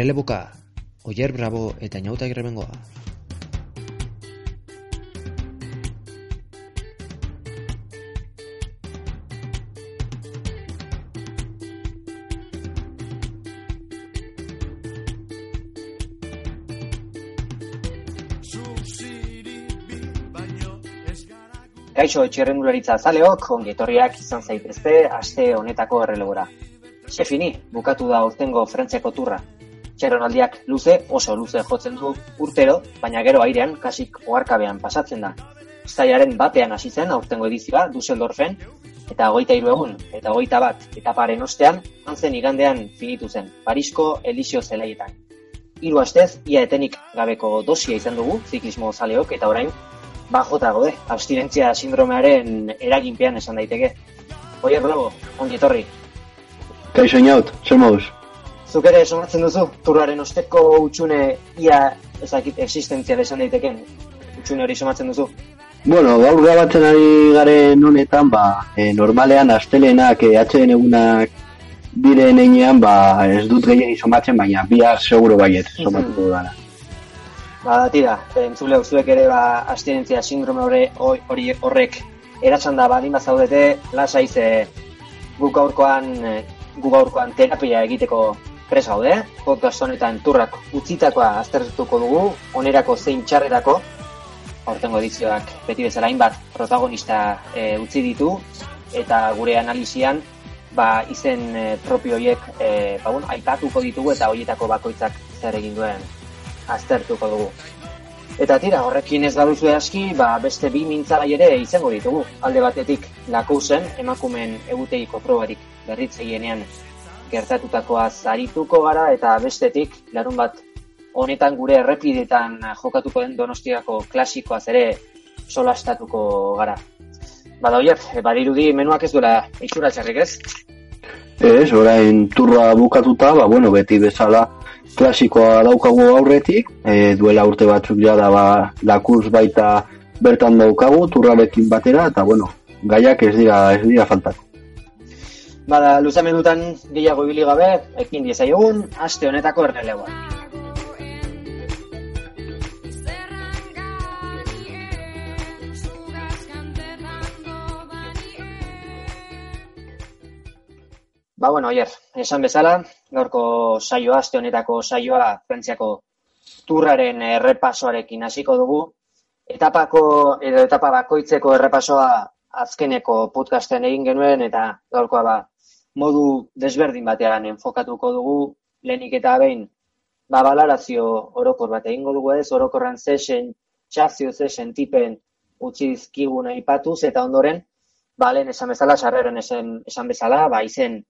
Erreleboka, Oyer Bravo eta Inauta Grebengoa. Kaixo etxerrendularitza azaleok, ongi etorriak izan zaitezte aste honetako errelebora. Xefini, bukatu da urtengo Frentziako turra. Txerronaldiak luze, oso luze jotzen du urtero, baina gero airean kasik oarkabean pasatzen da. Zaiaren batean hasi zen aurtengo edizioa Dusseldorfen, eta hogeita hiru egun, eta hogeita bat, eta paren ostean, hantzen igandean finitu zen, Parisko Elisio zelaietan. Hiru astez, ia etenik gabeko dosia izan dugu, ziklismo zaleok, eta orain, bajota gode, abstinentzia sindromearen eraginpean esan daiteke. Oier Bravo, ongi etorri. Kaixo inaut, zer moduz? Zuk ere somatzen duzu, turraren osteko utxune ia ezakit existentzia esan daiteken utxune hori somatzen duzu. Bueno, gaur gabatzen ari garen honetan, ba, e, normalean astelenak e, atxeden egunak diren einean, ba, ez dut gehien somatzen, baina bihar seguro baiet somatuko dara. Ba, tira, entzule zuek ere ba, abstinentzia sindrome hori, hori horrek eratxan da badin zaudete, lasaiz e, guk aurkoan guk aurkoan terapia egiteko presa gaude, podcast honetan turrak utzitakoa aztertuko dugu, onerako zein txarrerako, aurtengo edizioak beti bezala hainbat protagonista e, utzi ditu, eta gure analizian, ba, izen e, propio horiek e, ba, bueno, aipatuko ditugu eta horietako bakoitzak zer egin duen aztertuko dugu. Eta tira, horrekin ez gaduzu aski, ba, beste bi mintzagai ere izango ditugu. Alde batetik, lakousen, emakumen egutegiko probarik berritzeienean gertatutakoa zarituko gara, eta bestetik, larun bat, honetan gure errepidetan jokatuko den donostiako klasikoaz ere solastatuko gara. Bada horiek, badirudi menuak ez duela itxura txarrik ez? Ez, orain turra bukatuta, ba, bueno, beti bezala klasikoa daukagu aurretik, e, duela urte batzuk ja da ba, lakuz baita bertan daukagu, turrarekin batera, eta bueno, gaiak ez dira, ez dira faltako. Bada, luzamendutan gehiago ibili gabe, ekin diezaiogun, aste honetako errelegoa. Ba, bueno, oier, esan bezala, gaurko saioa, aste honetako saioa, Frentziako turraren errepasoarekin hasiko dugu. Etapako, edo etapa bakoitzeko errepasoa azkeneko podcasten egin genuen, eta gaurkoa ba, modu desberdin batean enfokatuko dugu, lehenik eta behin, ba, balarazio orokor bat egingo dugu ez, orokorran zesen, txazio zesen tipen utzi dizkigun aipatuz, eta ondoren, ba, lehen esan bezala, sarreren esan, esan bezala, ba, izen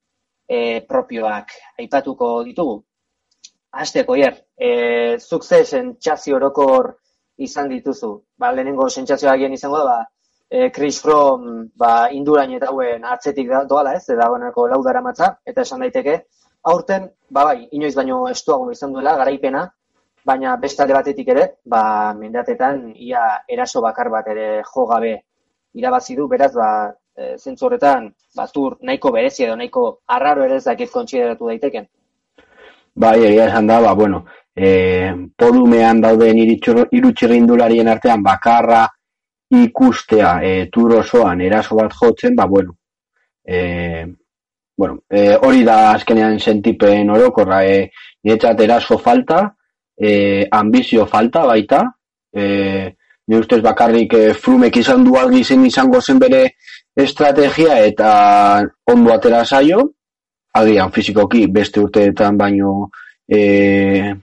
e, propioak aipatuko ditugu. Azteko, hier, e, zuk ze sentsazio orokor izan dituzu. Ba, lehenengo sentsazioa izango da, ba, e, Chris Froome ba, indurain eta hauen atzetik doala ez, eta goneko laudara matza, eta esan daiteke, aurten, ba, bai, inoiz baino estuago izan duela, garaipena, baina beste alde batetik ere, ba, mendatetan, ia eraso bakar bat ere jo gabe irabazi du, beraz, ba, e, zentzu horretan, batur nahiko berezi edo nahiko arraro ere ez dakit kontsideratu daiteken. Bai, egia esan da, ba, bueno, e, podumean dauden irutxirrindularien artean bakarra ikustea e, tur osoan eraso bat jotzen, ba, bueno, e, bueno e, hori da azkenean sentipen orokorra, e, niretzat eraso falta, e, ambizio falta baita, e, ni ustez bakarrik e, frumek izan du algi zen izango zen bere estrategia eta ondo atera zaio, agian fizikoki beste urteetan baino e,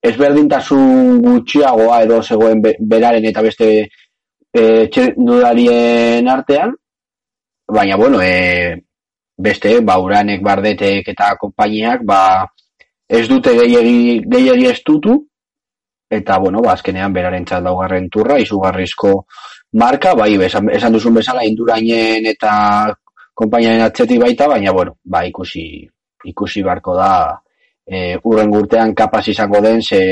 ezberdintasun gutxiagoa edo zegoen beraren eta beste e, artean, baina bueno, e, beste, ba, uranek, bardetek eta konpainiak, ba, ez dute gehiagi, gehiagi estutu, eta, bueno, ba, azkenean beraren txaldaugarren turra, izugarrizko marka, bai, esan, esan duzun bezala, indurainen eta konpainiaren atzetik baita, baina, bueno, ba, ikusi, ikusi barko da, e, urren gurtean kapaz izango den, ze,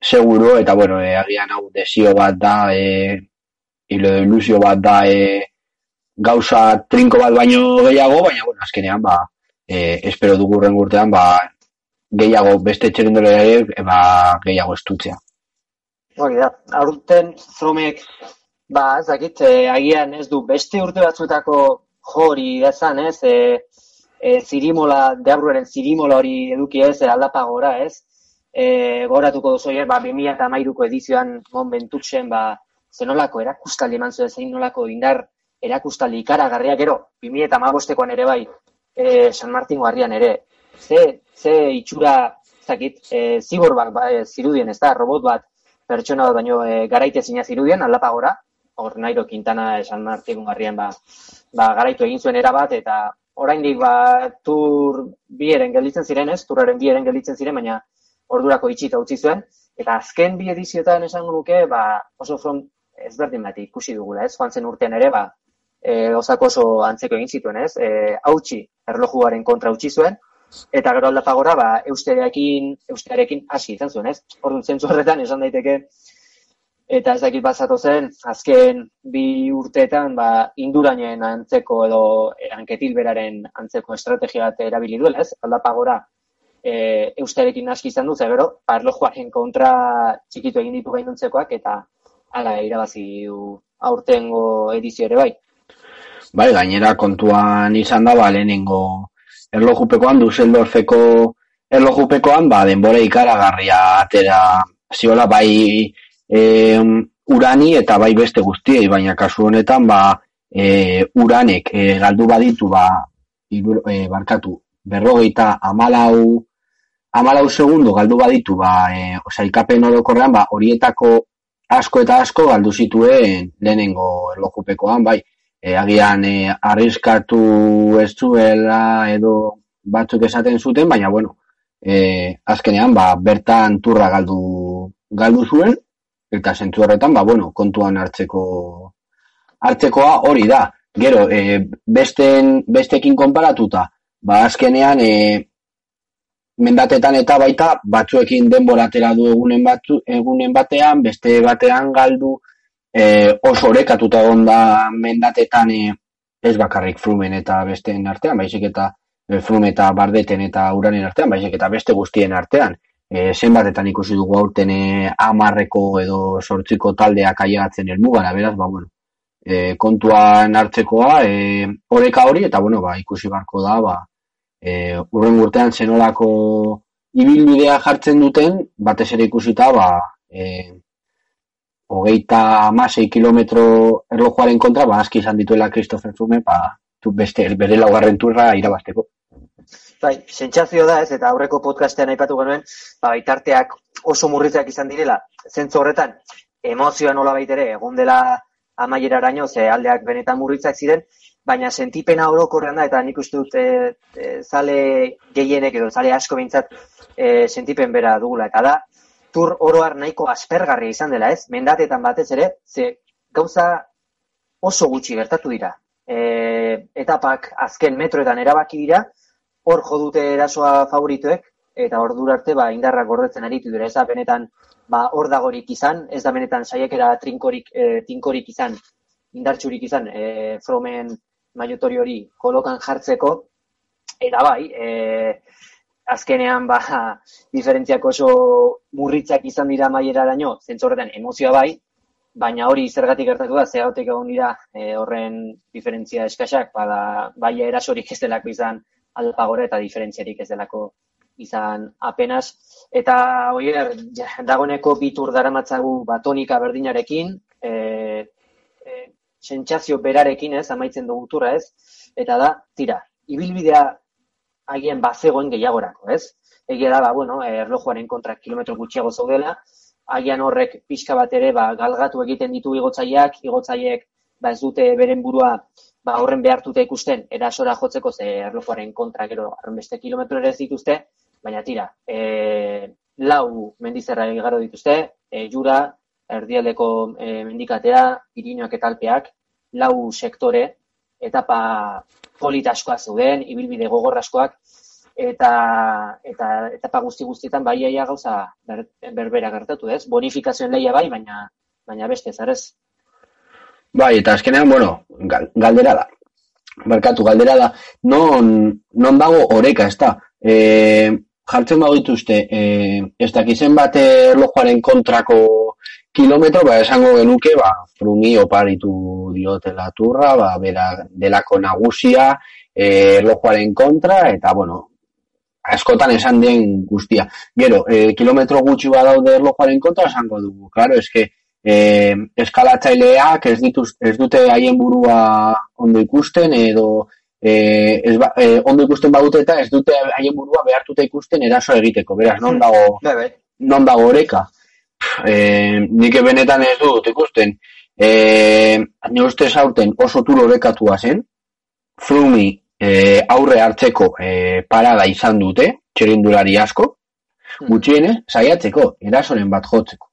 seguro, eta, bueno, e, agian hau desio bat da, e, ilusio bat da, e, gauza trinko bat baino gehiago, baina, bueno, azkenean, ba, e, espero dugu urren gurtean, ba, gehiago beste txerindole ere ba, gehiago estutzea. Hori da, aurten Fromek ba, ez dakit, eh, agian ez du beste urte batzutako jori dezan, ez, e, e, zirimola, deabruaren zirimola hori eduki ez, e, aldapa gora, ez, e, goratuko duzu, ba, 2000 eta edizioan mon ba, zenolako erakustaldi eman zuen, zein nolako indar erakustaldi ikaragarria gero, 2000 eta magostekoan ere bai, e, San Martin guarrian ere, ze, ze itxura, zakit, e, zibor bat, ba, e, zirudien, ez da, robot bat, pertsona bat baino e, garaite zina zirudien, aldapagora, hor Nairo Quintana esan martikun garrien, ba, ba, garaitu egin zuen erabat, eta oraindik ba, tur bieren gelditzen ziren ez, turaren bieren gelditzen ziren, baina ordurako itxita utzi zuen, eta azken bi edizioetan esango nuke, ba, oso front ezberdin bat ikusi dugula, ez, joan zen urtean ere, ba, e, osako oso antzeko egin zituen, ez, e, hautsi erlojuaren kontra utzi zuen, eta gero aldapagora, ba, eustearekin, eustearekin hasi izan zuen, ez? Orduan zentzu horretan esan daiteke, eta ez dakit bazatu zen, azken bi urteetan, ba, indurainen antzeko edo anketil beraren antzeko estrategia bat erabili duela, ez? Aldapagora, e, eustearekin hasi izan du, gero, parlojoaren kontra txikitu egin ditu gainontzekoak, eta ala irabazi du aurtengo edizio ere bai. Bai, gainera kontuan izan da, ba, lehenengo erlojupekoan, Dusseldorfeko erlojupekoan, ba, denbora ikaragarria atera ziola bai e, urani eta bai beste guztiei, baina kasu honetan, ba, e, uranek e, galdu baditu, ba, iru, e, barkatu, berrogeita amalau, amalau segundo galdu baditu, ba, e, oza, ikapen orokorrean, ba, horietako asko eta asko galdu zituen lehenengo erlojupekoan, bai, e, agian e, arriskatu ez zuela edo batzuk esaten zuten, baina bueno, e, azkenean ba, bertan turra galdu, galdu zuen, eta zentzu horretan, ba, bueno, kontuan hartzeko hartzekoa hori da. Gero, e, besten, bestekin konparatuta, ba, azkenean, e, mendatetan eta baita, batzuekin denbora atera du egunen, batzu, egunen batean, beste batean galdu, e, oso orekatuta onda mendatetan e, ez bakarrik frumen eta besteen artean, baizik eta e, frume eta bardeten eta uranen artean, baizik eta beste guztien artean. E, zenbatetan ikusi dugu aurten e, amarreko edo sortziko taldeak aiagatzen elmugara, beraz, ba, bueno, e, kontuan hartzekoa, e, oreka hori, eta, bueno, ba, ikusi barko da, ba, e, urren urtean zenolako ibilbidea jartzen duten, batez ere ikusita, ba, e, hogeita amasei kilometro erlojuaren kontra, ba, aski izan dituela Christopher Froome, ba, tu beste, bere laugarren turra irabazteko. Bai, sentsazio da ez, eta aurreko podcastean aipatu genuen, ba, itarteak oso murritzeak izan direla, zentzu horretan, emozioa nola baitere, egun dela amaiera araño, ze aldeak benetan murritzak ziren, baina sentipena orokorrean da, eta nik uste dut e, e, zale gehienek edo zale asko bintzat e, sentipen bera dugula, eta da, tur oroar nahiko aspergarria izan dela, ez? Mendatetan batez ere, ze gauza oso gutxi gertatu dira. E, etapak azken metroetan erabaki dira, hor jodute erasoa favorituek, eta hor arte ba, indarrak gordetzen aritu dira. Ez da benetan ba, hor dagorik izan, ez da benetan saiakera trinkorik, e, tinkorik izan, indartxurik izan, e, fromen maiotori hori kolokan jartzeko, eta bai, e, azkenean ba diferentziak oso murritzak izan dira maieraraino, zentzorretan emozioa bai, baina hori zergatik gertatu da, zehautek egon dira e, horren diferentzia eskasak, bada bai erasorik ez delako izan alpagora eta diferentziarik ez delako izan apenas. Eta oier, dagoeneko bitur daramatzagu batonika berdinarekin, e, sentsazio berarekin ez, amaitzen dugu turra ez, eta da, tira, ibilbidea agian bazegoen gehiagorako, ez? Egia da, ba, bueno, erlojuaren kontra kilometro gutxiago zaudela, agian horrek pixka bat ere, ba, galgatu egiten ditu igotzaileak, igotzaileek ba, ez dute beren burua ba, horren behartuta ikusten, erasora jotzeko, ze erlojuaren kontra gero arren beste kilometro ere ez dituzte, baina tira, e, lau mendizerra igaro dituzte, e, jura, erdialdeko e, mendikatea, irinoak eta alpeak, lau sektore, etapa politaskoa zeuden, ibilbide gogorraskoak, eta, eta etapa guzti guztietan bai aia gauza ber, berbera gertatu, ez? Bonifikazioen leia bai, baina baina beste, zarez? Bai, eta azkenean, bueno, galdera da. Barkatu, galdera da. Non, non dago oreka, ez da? E, jartzen bau dituzte, e, ez dakizen bate erlojuaren kontrako kilometro, ba, esango genuke, ba, frumi oparitu diotela turra, ba, bera, delako nagusia, e, erlojuaren kontra, eta, bueno, askotan esan den guztia. Gero, e, kilometro gutxi badaude erlojuaren kontra, esango dugu. Claro, eske, e, eskalatzaileak ez, dituz, ez dute haien burua ondo ikusten edo e, ez ba, e, ondo ikusten badute eta ez dute haien burua behartuta ikusten eraso egiteko, beraz, non hmm. dago, non dago oreka. E, nik benetan ez dut ikusten. E, ne uste zauten oso tur orekatua zen, Frumi e, aurre hartzeko e, parada izan dute, txerindulari asko, hmm. gutxienez, saiatzeko, erasoren bat jotzeko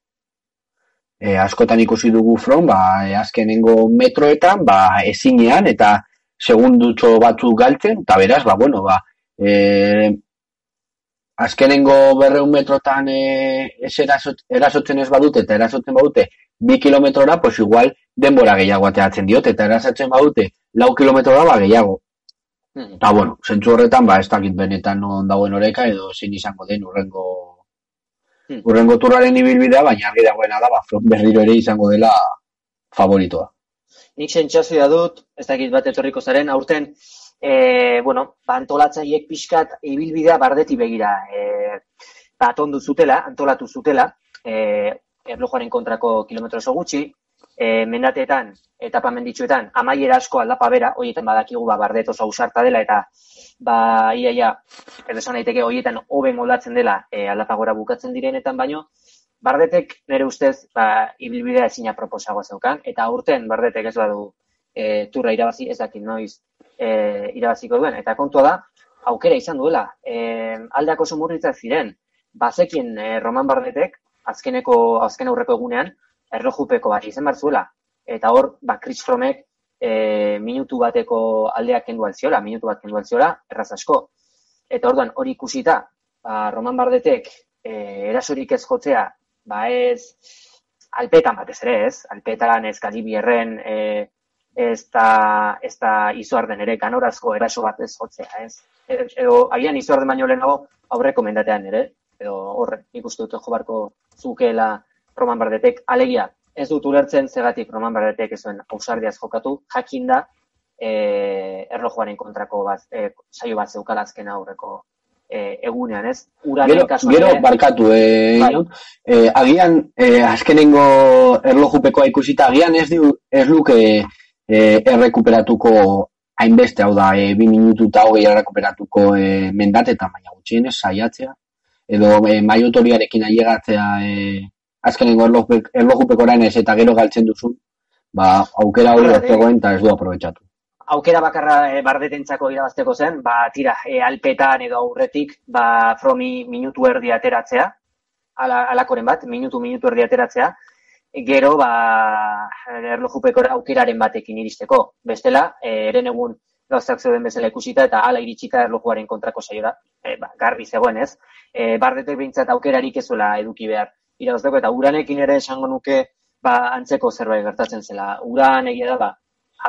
e, askotan ikusi dugu front, ba, azkenengo metroetan, ba, ezinean, eta segundutxo batzu galtzen, eta beraz, ba, bueno, ba, e, azkenengo berreun metrotan e, ez erasotzen ez badute, eta erasotzen badute, bi kilometrora, pues igual, denbora gehiago ateatzen diote, eta erasotzen badute, lau kilometrora, ba, gehiago. Hmm. Eta, bueno, zentzu horretan, ba, ez dakit benetan non dagoen oreka, edo zin izango den urrengo Hmm. Urrengo turraren ibilbidea, baina argi dagoena da, ba, berriro ere izango dela favoritoa. Nik sentsazioa dut, ez dakit bat etorriko zaren, aurten, e, bueno, antolatzaiek pixkat ibilbidea bardeti begira. E, ba, atondu zutela, antolatu zutela, e, erlojuaren kontrako kilometro oso gutxi, e, mendateetan, etapa menditxuetan, amaiera asko aldapa bera, horietan badakigu, ba, bardet oso ausarta dela, eta ba, ia, ia, ez esan daiteke horietan hobe moldatzen dela e, aldapagora bukatzen direnetan baino, bardetek nire ustez, ba, ibilbidea ezina proposagoa zeukan, eta urten bardetek ez badu e, turra irabazi, ez dakit noiz e, irabaziko duen, eta kontua da, aukera izan duela, e, aldeako sumurritzak ziren, bazekin e, Roman Bardetek, azkeneko, azken aurreko egunean, errojupeko bat izan zuela, eta hor, ba, Chris Fromek e, minutu bateko aldeak kendu altziola, minutu bat kendu altziola, erraz asko. Eta orduan hori ikusita, ba, Roman Bardetek e, erasorik ez jotzea, ba ez, alpetan batez ere ez, alpetan ez kalibierren, e, ez da, ez da izuarden ere ganorazko eraso bat ez jotzea, ez. Edo, agian izuarden baino lehenago aurreko mendatean ere, edo horre, ikustu dut jo barko zukela Roman Bardetek, alegia, ez dut ulertzen zegatik Roman Barretek ez zuen ausardiaz jokatu, jakin da e, erlojuaren kontrako bat, e, saio bat zeukala azken aurreko e, egunean, ez? gero, gero barkatu, e, bai. e, agian e, azkenengo erlojupekoa ikusita, agian ez, du, ez luke e, errekuperatuko hainbeste, hau da, e, bi minutu eta hogei errekuperatuko e, mendate eta maia gutxienez, saiatzea, edo e, maiotoriarekin aiegatzea e, azkenengo erlojupeko ez eta gero galtzen duzu, ba, aukera hori zegoen eta ez du aprobetsatu. Aukera bakarra e, bardetentzako irabazteko zen, ba, tira, e, alpetan edo aurretik, ba, fromi minutu erdi ateratzea, ala, alakoren bat, minutu minutu erdi ateratzea, gero, ba, erlojupeko aukeraren batekin iristeko. Bestela, e, eren egun gauzak zeuden bezala ikusita eta ala iritsita erlojuaren kontrako saiora, e, ba, garbi zegoen ez. E, bardetek behintzat aukerarik ezuela eduki behar irabazteko, eta uranekin ere esango nuke ba, antzeko zerbait gertatzen zela. Uran egia da, ba,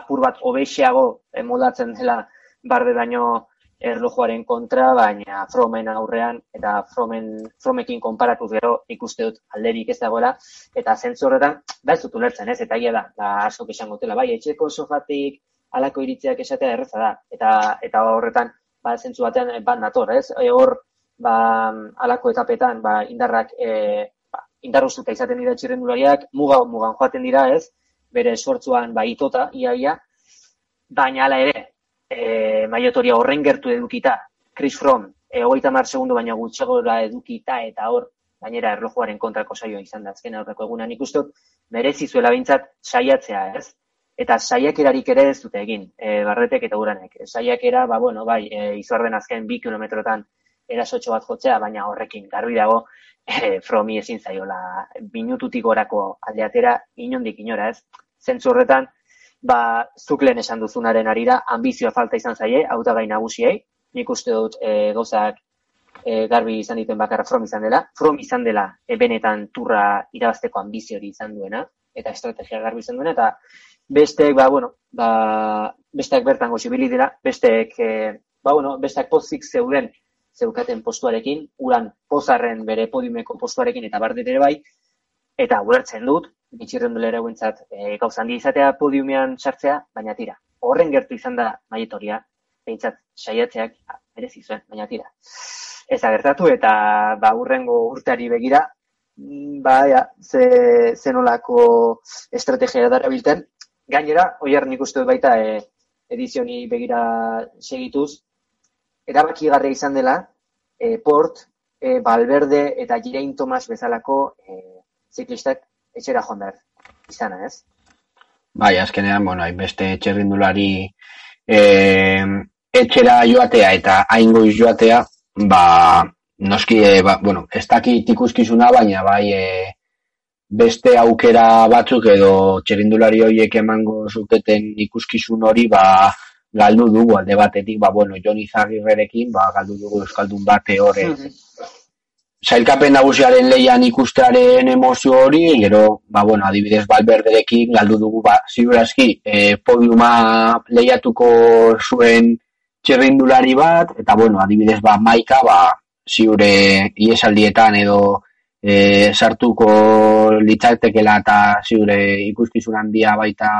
apur bat obeixiago emoldatzen dela barde baino erlojuaren kontra, baina fromen aurrean, eta fromen, fromekin konparatuz gero ikuste dut alderik ez dagoela, eta zentzu horretan, da ez dut ulertzen, ez, eta egia da, da asko esango dela, bai, etxeko sofatik alako iritziak esatea erreza da, eta eta horretan, ba, zentzu batean, bat nator, ez, e, hor, ba, alako etapetan, ba, indarrak e, indarrozuta izaten dira txirrendulariak, muga mugan joaten dira, ez? Bere esfortzuan ba itota iaia, baina hala ere, e, maiotoria horren gertu edukita, Chris Fromm, e, hogeita mar segundu baina gutxegora edukita eta hor, gainera erlojuaren kontrako saioa izan da azken aurreko egunan ikustut, merezi zuela bintzat saiatzea, ez? eta saiakerarik ere ez dute egin, e, barretek eta uranek. Saiakera, ba, bueno, bai, e, izorben azken bi kilometrotan erasotxo bat jotzea, baina horrekin garbi dago, e, fromi ezin zaiola minututik gorako aldeatera, inondik inora ez. Zentzu horretan, ba, zuklen esan duzunaren arira, ambizioa falta izan zaie, hautagai nagusiei, nik uste dut e, gauzak e, garbi izan dituen bakarra from izan dela, from izan dela e, benetan turra irabazteko ambiziori izan duena, eta estrategia garbi izan duena, eta besteek, ba, bueno, ba, besteak bertan gozibili dira, besteek, e, ba, bueno, besteak pozik zeuden zeukaten postuarekin, uran pozarren bere podiumeko postuarekin eta bardet ere bai, eta ulertzen dut, bitxirren dulera guentzat, e, gauzan izatea podiumean sartzea, baina tira, horren gertu izan da maietoria, behintzat saiatzeak merezi zuen, baina tira. Ez agertatu eta ba urrengo urteari begira, mm, ba, ja, ze, zenolako estrategia dara Gainera, oier nik uste dut baita e, edizioni begira segituz, erabakigarria izan dela, e, Port, e, Balberde eta Girein Tomas bezalako e, ziklistak etxera joan behar izana, ez? Bai, azkenean, bueno, beste etxerrindulari e, etxera joatea eta aingoiz joatea, ba, noski, e, ba, bueno, ez dakit ikuskizuna, baina bai, e, beste aukera batzuk edo txerindulari horiek emango zuketen ikuskizun hori ba galdu dugu alde batetik ba bueno Jon Izagirrerekin ba galdu dugu euskaldun bate hori mm Zailkapen nagusiaren leian ikustearen emozio hori, gero, ba, bueno, adibidez balberderekin, galdu dugu, ba, ziurazki, e, podiuma lehiatuko zuen txerrindulari bat, eta, bueno, adibidez, ba, maika, ba, ziure iesaldietan edo e, sartuko litzatekela eta ziure ikuskizun handia baita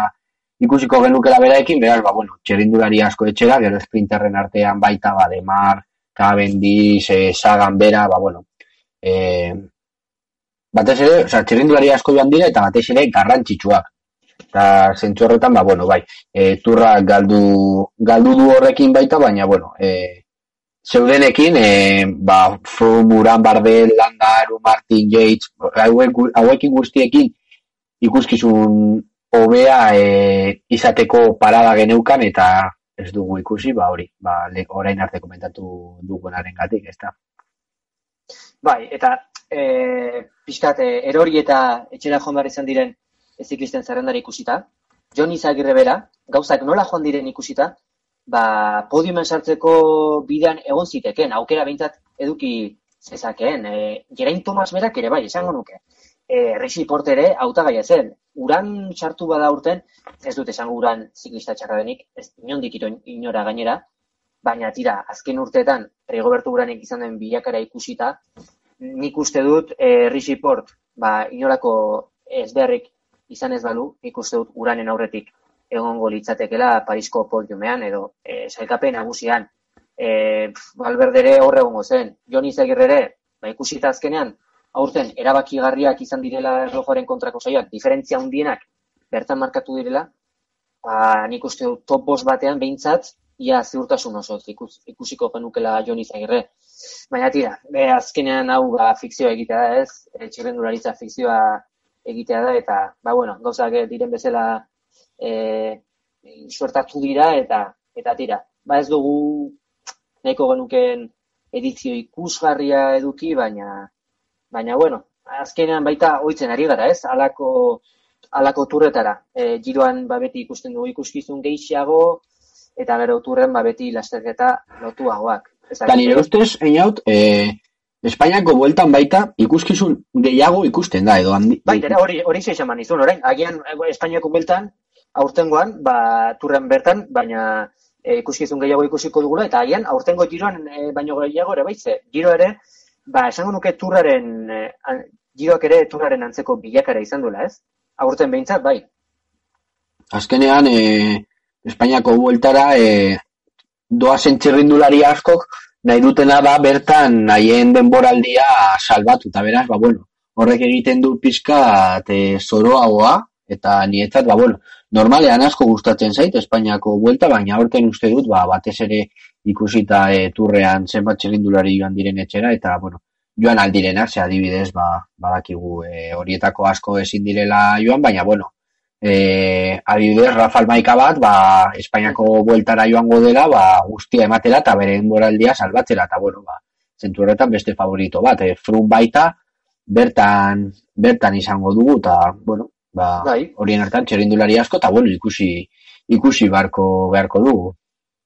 ikusiko genukela beraekin, beraz, ba, bueno, txerindulari asko etxera, gero sprinterren artean baita, ba, Demar, Cavendish, e, Sagan bera, ba, bueno, e, batez ere, oza, txerindulari asko joan dira, eta batez ere, garrantzitsuak. Eta zentzu horretan, ba, bueno, bai, e, turra galdu, galdu du horrekin baita, baina, bueno, e, zeudenekin, e, ba, Muran, Bardel, Landaru, Martin, Yates, hauekin guztiekin ikuskizun hobea e, izateko parada geneukan eta ez dugu ikusi, ba hori, ba, orain arte komentatu dugunaren gatik, ez da. Bai, eta e, pixkat, e, erori eta etxera joan behar izan diren eziklisten zerrendari ikusita, Jon Izagirre bera, gauzak nola joan diren ikusita, ba, podiumen sartzeko bidean egon ziteken, aukera behintzat eduki zezakeen. E, Gerain Tomas berak ere bai, esango nuke. E, Rixi Portere autagaia zen. Uran sartu bada urten, ez dut esango uran ziklista txarra denik, ez inondik inora gainera, baina tira, azken urteetan, Rigoberto Uranek izan den bilakara ikusita, nik uste dut e, Rixi Port, ba, inolako ez beharrik izan ez balu, nik uste dut uranen aurretik egongo litzatekela Parisko podiumean edo e, sailkapen nagusian. E, Valverdere horre egongo zen. Joni Zagirrere, ba, ikusita azkenean, aurten erabakigarriak izan direla erlojoaren kontrako saioak, diferentzia hundienak bertan markatu direla, ba, nik uste dut top boss batean behintzat, ia ziurtasun oso ikus, ikusiko genukela Joni Zagirre. Baina tira, be, azkenean hau ba, fikzioa egitea da ez, e, txirrendularitza fikzioa egitea da, eta, ba, bueno, gauzak diren bezala e, suertatu dira eta eta tira. Ba ez dugu nahiko genuken edizio ikusgarria eduki, baina baina bueno, azkenean baita ohitzen ari gara, ez? Halako halako turretara. E, giroan ba beti ikusten dugu ikuskizun gehiago eta gero turren ba beti lasterketa lotuagoak. Eta nire ustez, einaut, e, Espainiako bueltan baita ikuskizun gehiago ikusten da, edo handi. Baita, hori, hori zeixan manizun, orain, agian Espainiako bueltan aurtengoan, ba, turren bertan, baina e, ikuskizun gehiago ikusiko dugula, eta agian, aurtengo giroan e, baino gehiago ere baitze. Giro ere, ba, esango nuke turraren, e, giroak ere turraren antzeko bilakara izan duela, ez? Aurten behintzat, bai. Azkenean, e, Espainiako bueltara, e, doa zentxerrindulari askok, nahi dutena da bertan nahien denboraldia salbatu, eta beraz, ba, bueno, horrek egiten du pizka e, zoroagoa, eta nietzat, ba, bueno, normalean asko gustatzen zait Espainiako buelta, baina aurten uste dut, ba, batez ere ikusita e, turrean zenbat txerindulari joan diren etxera, eta, bueno, joan aldirenak, ze adibidez, ba, badakigu e, horietako asko ezin direla joan, baina, bueno, e, adibidez, Rafael Maika bat, ba, Espainiako bueltara joango dela, ba, guztia ematera eta bere moraldia salbatzera, eta bueno, ba, zentu horretan beste favorito bat, e, frun baita, bertan, bertan izango dugu, eta, bueno, ba, Bai. horien hartan txerindulari asko, eta bueno, ikusi, ikusi beharko, beharko dugu.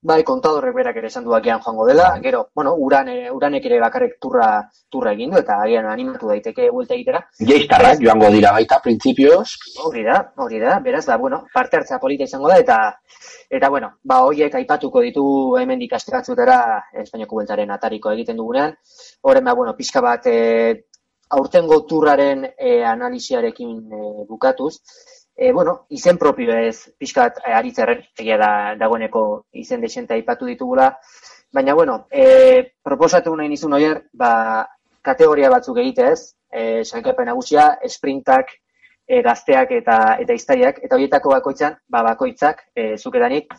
Bai, kontadorrek berak ere esan du agian joango dela, gero, bueno, uran, uranek ere bakarrik turra, turra egin du, eta agian animatu daiteke buelta egitera. Geistarrak joango dira baita, printzipioz, Hori da, hori da, beraz, ba, bueno, parte hartza polita izango da, eta, eta bueno, ba, hoiek aipatuko ditu hemen dikastratzutera Espainiako bueltaren atariko egiten dugunean, horren, ba, bueno, pixka bat, e, aurtengo turraren e, analisiarekin e, bukatuz, e, bueno, izen propio ez pixka bat e, aritzerren, egia da, dagoeneko izen desente aipatu ditugula, baina, bueno, e, proposatu nahi nizun oier, ba, kategoria batzuk egitez, e, sailkapen nagusia, sprintak, e, gazteak eta eta iztariak, eta horietako bakoitzan, ba, bakoitzak, e, zukedanik,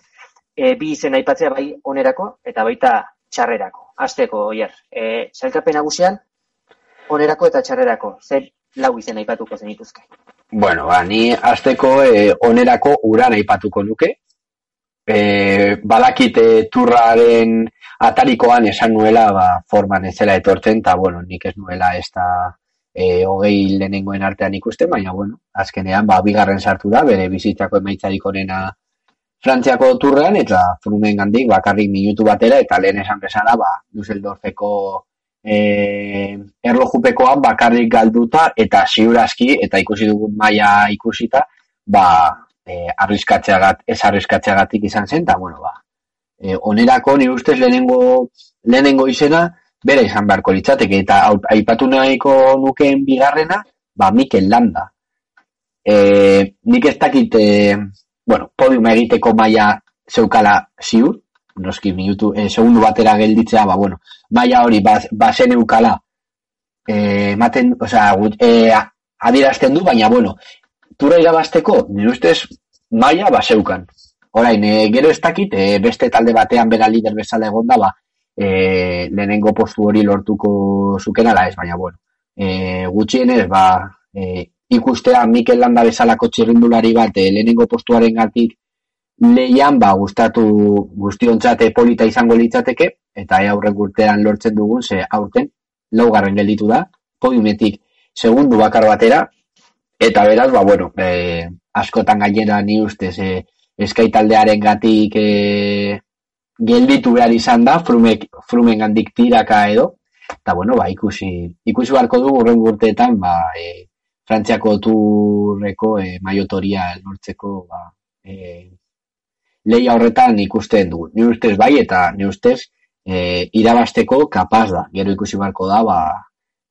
e, bi izen aipatzea bai onerako eta baita txarrerako. Azteko, oier, e, sailkapen nagusian, onerako eta txarrerako, zer lau izen aipatuko zenituzke. Bueno, ba, ni azteko eh, onerako uran aipatuko nuke. E, badakit eh, turraren atarikoan esan nuela ba, forman ez zela etortzen, eta bueno, nik ez nuela ez da e, hogei lehenengoen artean ikusten, baina bueno, azkenean ba, bigarren sartu da, bere bizitzako emaitzarik onena Frantziako turrean, eta frumen gandik bakarrik minutu batera, eta lehen esan bezala, ba, Düsseldorfeko e, erlojupekoan bakarrik galduta eta ziurazki eta ikusi dugun maila ikusita ba e, arriskatzeagat, ez arriskatzeagatik izan zen eta bueno ba e, onerako ni ustez lehenengo lehenengo izena bere izan beharko litzateke eta aipatu nahiko nukeen bigarrena ba Mikel Landa. E, nik ez dakit e, bueno, podiuma egiteko maila zeukala ziur noski minutu, e, segundu batera gelditzea, ba, bueno, maila hori baz, bazen eukala eh, ematen, osea, gut, eh, adierazten du, baina, bueno, tura irabazteko, nire ustez, maila baseukan. Orain, eh, gero ez dakit, eh, beste talde batean bera lider bezala egonda, ba, eh, lehenengo postu hori lortuko zukenala ez, baina, bueno, eh, gutxienez, ba, eh, ikustea Mikel Landa bezalako txirrindulari bat eh, lehenengo postuaren gatik leian, ba, gustatu guztiontzat eh, polita izango litzateke, eta ea aurrek urtean lortzen dugun, ze aurten, laugarren gelditu da, podiumetik segundu bakar batera, eta beraz, ba, bueno, eh, askotan gainera ni ustez, eh, eskai taldearen gatik eh, gelditu behar izan da, frumek, frumen gandik tiraka edo, eta bueno, ba, ikusi, ikusi beharko dugu urren urteetan, ba, eh, Frantziako turreko eh, maiotoria lortzeko, ba, eh, leia horretan ikusten dugu. Ni ustez bai, eta ni ustez e, irabasteko kapaz da. Gero ikusi beharko da, ba,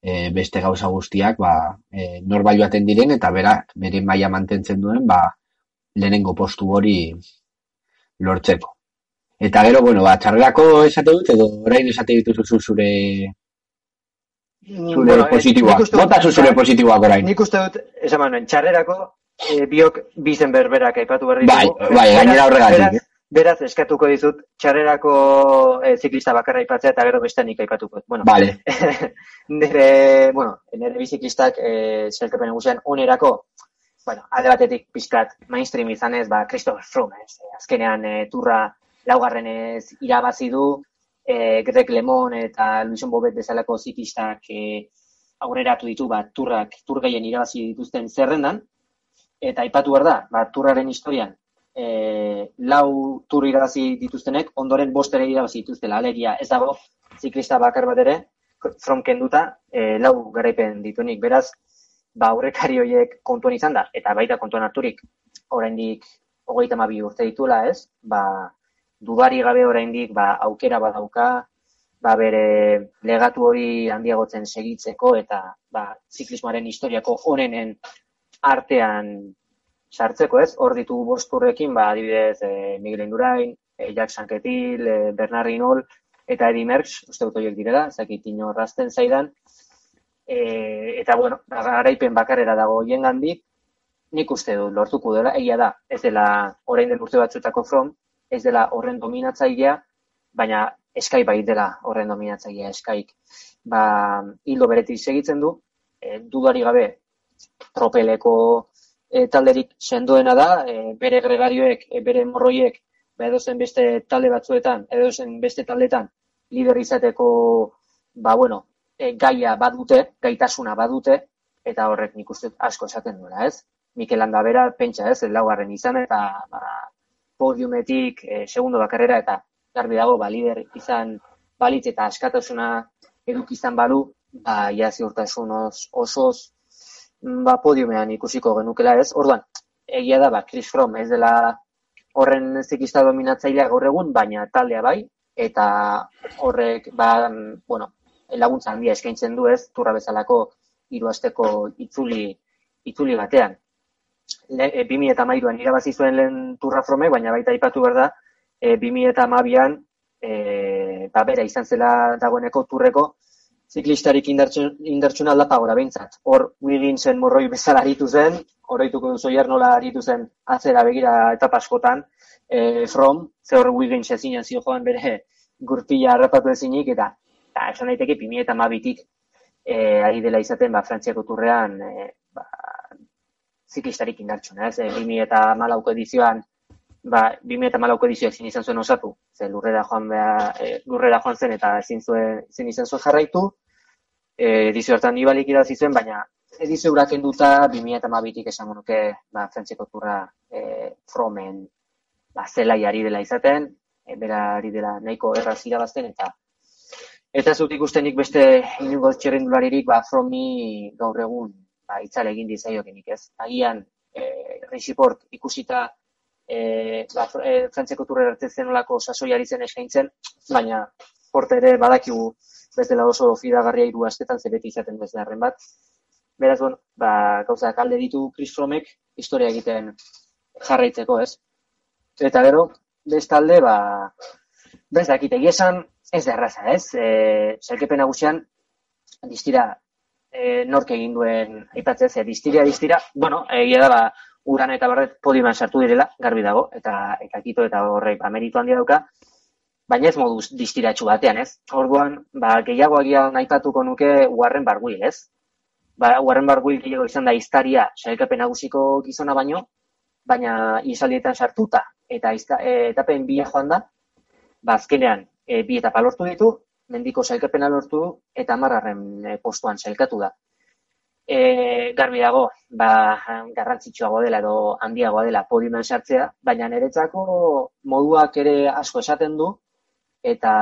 e, beste gauza guztiak, ba, e, norbait joaten diren, eta bera, bere maila mantentzen duen, ba, lehenengo postu hori lortzeko. Eta gero, bueno, ba, txarrerako esate dut, edo orain esate dituzu zu zure, zure Bueno, eh, positiboak. Bota zu zure positiboak orain. Nik uste dut, esan manuen, txarrerako, e, biok bizen berberak aipatu berri Bai, ditugu. bai, gainera horregatik, Beraz, eh? beraz, eskatuko dizut, txarrerako e, ziklista bakarra aipatzea eta gero beste nik aipatuko. Bueno, Vale, nire, bueno, nire biziklistak e, zelkepen nagusian onerako, bueno, alde batetik pixkat mainstream izanez, ba, Christopher Froome, ez, e, azkenean e, turra laugarrenez irabazi du, e, Greg Lemon eta Luison Bobet bezalako ziklistak e, aurreratu ditu, ba, turrak, tur gehien irabazi dituzten zerrendan, eta aipatu behar da, ba, turraren historian, e, lau tur irabazi dituztenek, ondoren bost ere irabazi dituztela, alegia ez dago, ziklista bakar bat ere, from kenduta, e, lau garaipen ditunik, beraz, ba, aurrekari horiek kontuan izan da, eta baita kontuan harturik, oraindik hogeita hamabi urte dituela, ez? Ba, dudari gabe oraindik ba, aukera badauka, ba, bere legatu hori handiagotzen segitzeko eta ba, ziklismoaren historiako onenen artean sartzeko, ez? Hor ditugu bosturrekin, ba, adibidez, e, Miguel Indurain, e, Jack Sanketil, e, Bernard Hinault, eta Eddie Merckx, uste dut horiek direla, zakit inorrazten zaidan, e, eta, bueno, ba, garaipen bakarrera dago hien gandik, nik uste dut lortuko dela, egia da, ez dela orain del urte batzutako from, ez dela horren dominatzailea, baina eskai bai dela horren dominatzailea eskaik. Ba, hildo beretik segitzen du, e, dudari gabe tropeleko e, talderik sendoena da, e, bere gregarioek, e, bere morroiek, ba, edo zen beste talde batzuetan, edo zen beste taldetan, lider izateko, ba, bueno, e, gaia badute, gaitasuna badute, eta horrek nik uste asko esaten duela, ez? Mikel Landa bera, pentsa ez, laugarren izan, eta ba, podiumetik e, segundo bakarrera, eta garbi dago, ba, lider izan balitz eta askatasuna eduk izan balu, ba, ja ziurtasun osoz, ba, podiumean ikusiko genukela ez. Orduan, egia da, ba, Chris Fromm ez dela horren zikista dominatzailea gaur egun, baina taldea bai, eta horrek, ba, bueno, laguntza handia eskaintzen du ez, turra bezalako hiru asteko itzuli, itzuli batean. Le, e, 2008an irabazi zuen lehen turra frome, baina baita ipatu behar da, e, 2008an, e, ba, bera izan zela dagoeneko turreko, ziklistarik indartsun aldapa gora behintzat. Hor, Wigginsen morroi bezala aritu zen, horreituko duzu nola aritu zen atzera begira etapa askotan, e, from, ze hor Wiggins ezin zio joan bere gurpila harrapatu ezinik, eta, eta esan daiteke pimi eta mabitik e, ari dela izaten, ba, frantziako turrean, e, ba, ziklistarik indartsun, ez? E, bimi eta malauko edizioan, ba, 2008ko edizioak zin izan zuen osatu, ze lurrera joan, beha, e, lurrera joan zen eta ezin zuen, zin izan zuen jarraitu, e, edizio hartan ibalik irazi zuen, baina edizio urak enduta 2008tik esan nuke ba, frantzeko turra e, fromen ba, zelaiari dela izaten, e, bera ari dela nahiko erraz irabazten, eta eta zut ikustenik beste inungo txerrendularirik ba, fromi gaur egun ba, itzale egin dizaiokenik ez. Agian, e, Rixiport ikusita e, ba, e, frantzeko turra ertetzen olako sasoiari zen eskaintzen, baina porte ere badakigu bezala oso fidagarria hiru astetan ze beti izaten bez darren bat. Beraz, bon, ba, gauza kalde ditu Chris Fromek historia egiten jarraitzeko, ez? Eta gero, bestalde, ba, bez dakite, esan ez da erraza, ez? E, Zelkepen nagusian, distira e, nork egin duen aipatzea, ze distira, distira, bueno, egia da, ba, uran eta barret podiuman sartu direla, garbi dago, eta eta kito eta horrek ba, meritu handia dauka, baina ez moduz distiratxu batean, ez? Orduan, ba, gehiago agian aipatuko nuke Warren Barguil, ez? Ba, Warren Barguil gehiago izan da iztaria sailkapen nagusiko gizona baino, baina izaldietan sartuta eta izta, e, etapen bila joan da, ba, azkenean e, bi etapa lortu ditu, mendiko sailkapena lortu eta marrarren e, postuan sailkatu da. E, garbi dago, ba, garrantzitsuago dela edo handiagoa dela podiumen sartzea, baina niretzako moduak ere asko esaten du, eta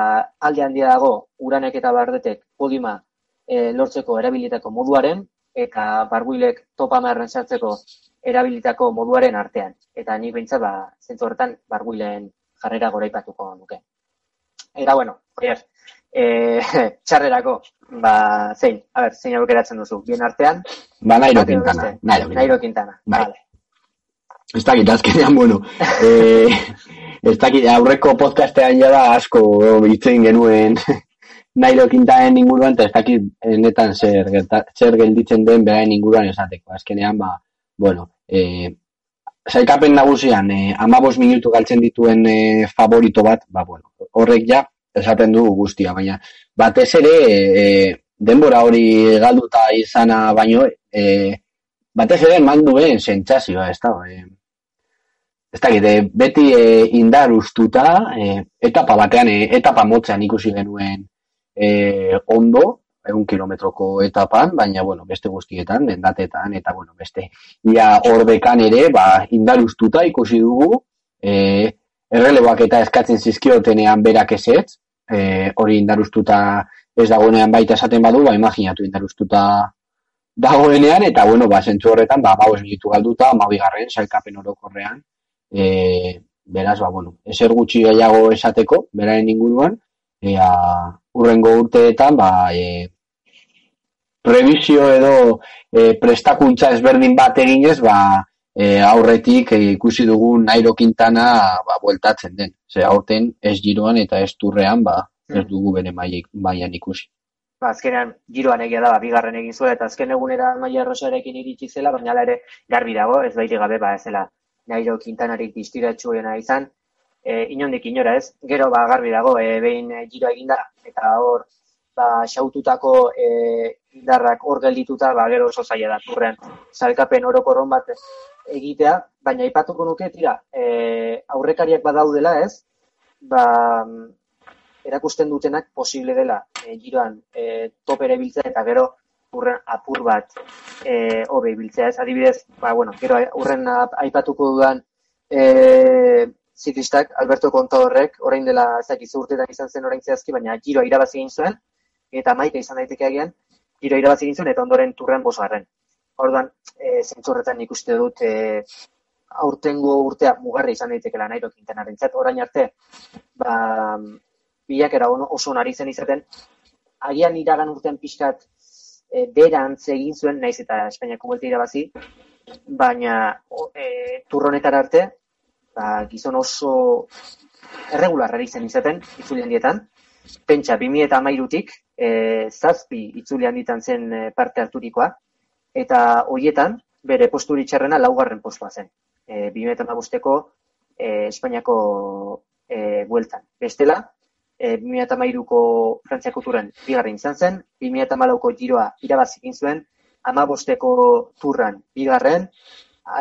alde handia dago uranek eta bardetek podima e, lortzeko erabilitako moduaren eta barbuilek topa marren sartzeko erabilitako moduaren artean. Eta nik behintzat, ba, zentzu horretan, barbuilen jarrera goraipatuko nuke. Eta, bueno, oier, e, txarrerako, ba, zein, a ber, zein aukeratzen duzu, bien artean? Ba, nairo kintana. Nairo kintana, bai. vale. Ez dakit, azkenean, bueno, eh, ez dakit, aurreko podcastean ja da asko itzein genuen nairo kintaen inguruan, eta ez dakit, netan zer, zer gelditzen den beraien inguruan esateko. Azkenean, ba, bueno, eh, zaikapen nagusian, eh, amabos minutu galtzen dituen eh, favorito bat, ba, bueno, horrek ja, esaten du guztia, baina batez ere, eh, denbora hori galduta izana baino, eh, batez ere manduen sentsazioa, ez da, eh, ez da, beti e, indar ustuta, e, etapa batean, e, etapa motzean ikusi genuen e, ondo, egun kilometroko etapan, baina, bueno, beste guztietan, dendatetan, eta, bueno, beste, ia ordekan ere, ba, indar ustuta ikusi dugu, e, erreleboak eta eskatzen zizkiotenean berak ezetz, e, hori indar ustuta ez dagoenean baita esaten badu, ba, imaginatu indar ustuta dagoenean, eta, bueno, ba, zentzu horretan, ba, maus minutu galduta, mabigarren, sailkapen orokorrean, e, beraz, ba, bueno, eser gutxi gehiago esateko, beraren inguruan, ea, urrengo urteetan, ba, e, previsio edo e, prestakuntza ezberdin bat eginez, ba, e, aurretik e, ikusi dugu Nairo Quintana ba, bueltatzen den. Ze aurten ez giroan eta ez turrean, ba, ez hmm. dugu bere mailan ikusi. Ba, azkenean giroan egia da, ba, bigarren egin zuela, eta azken egunera maia rosarekin iritsi zela, baina ere garbi dago, ez baiti gabe, ba, ez zela Nairo Quintanarik distiratxuena izan, e, inondik inora ez, gero ba garbi dago, e, behin e, giro eginda, eta hor, ba, xaututako e, indarrak hor geldituta, ba, gero oso zaila da, turrean, salkapen orokorron bat egitea, baina aipatuko nuke, tira, e, aurrekariak badaudela ez, ba, erakusten dutenak posible dela e, giroan e, topere biltzea eta gero urren apur bat e, hobe biltzea ez. Adibidez, ba, bueno, gero urren aipatuko dudan e, ziklistak, Alberto Contadorrek, orain dela ezakizu urtetan izan zen orain zehazki, baina giroa irabazi egin zuen, eta maika izan daiteke agian, giroa irabazi egin zuen, eta ondoren turren bosgarren. Orduan, e, zentzurretan ikuste dut, e, aurtengo urtea mugarri izan daitekela nahi dokinten orain arte, ba, bilak era oso nari zen izaten, agian iragan urtean pixkat e, berantz egin zuen, naiz eta Espainiako buelta irabazi, baina e, turronetara arte, ba, gizon oso erregularra zen izaten, itzulian dietan, pentsa, 2000 eta mairutik, e, zazpi itzulian ditan zen parte harturikoa, eta hoietan, bere posturi txarrena laugarren postua zen. E, 2000 eta magusteko e, Espainiako e, bueltan. Bestela, e, 2008ko Frantziako turren bigarren izan zen, 2008ko giroa irabazikin zuen, amabosteko turran bigarren,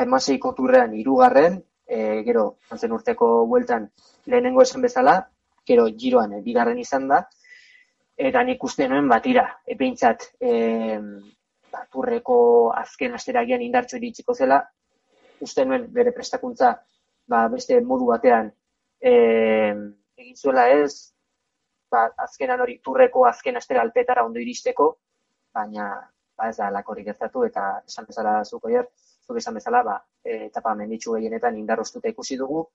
emaseiko turrean irugarren, e, gero, antzen urteko bueltan lehenengo esan bezala, gero giroan e, bigarren izan da, eta nik uste nuen batira, epeintzat, e, ba, turreko azken asteragian indartxo iritsiko zela, uste nuen bere prestakuntza ba, beste modu batean e, egin zuela ez, ba, azkenan hori turreko azken astera alpetara ondo iristeko, baina ba, ez da lakori gertatu eta esan bezala zuko jer, zuk esan bezala, ba, etapa menditsu gehienetan indarroztuta ikusi dugu.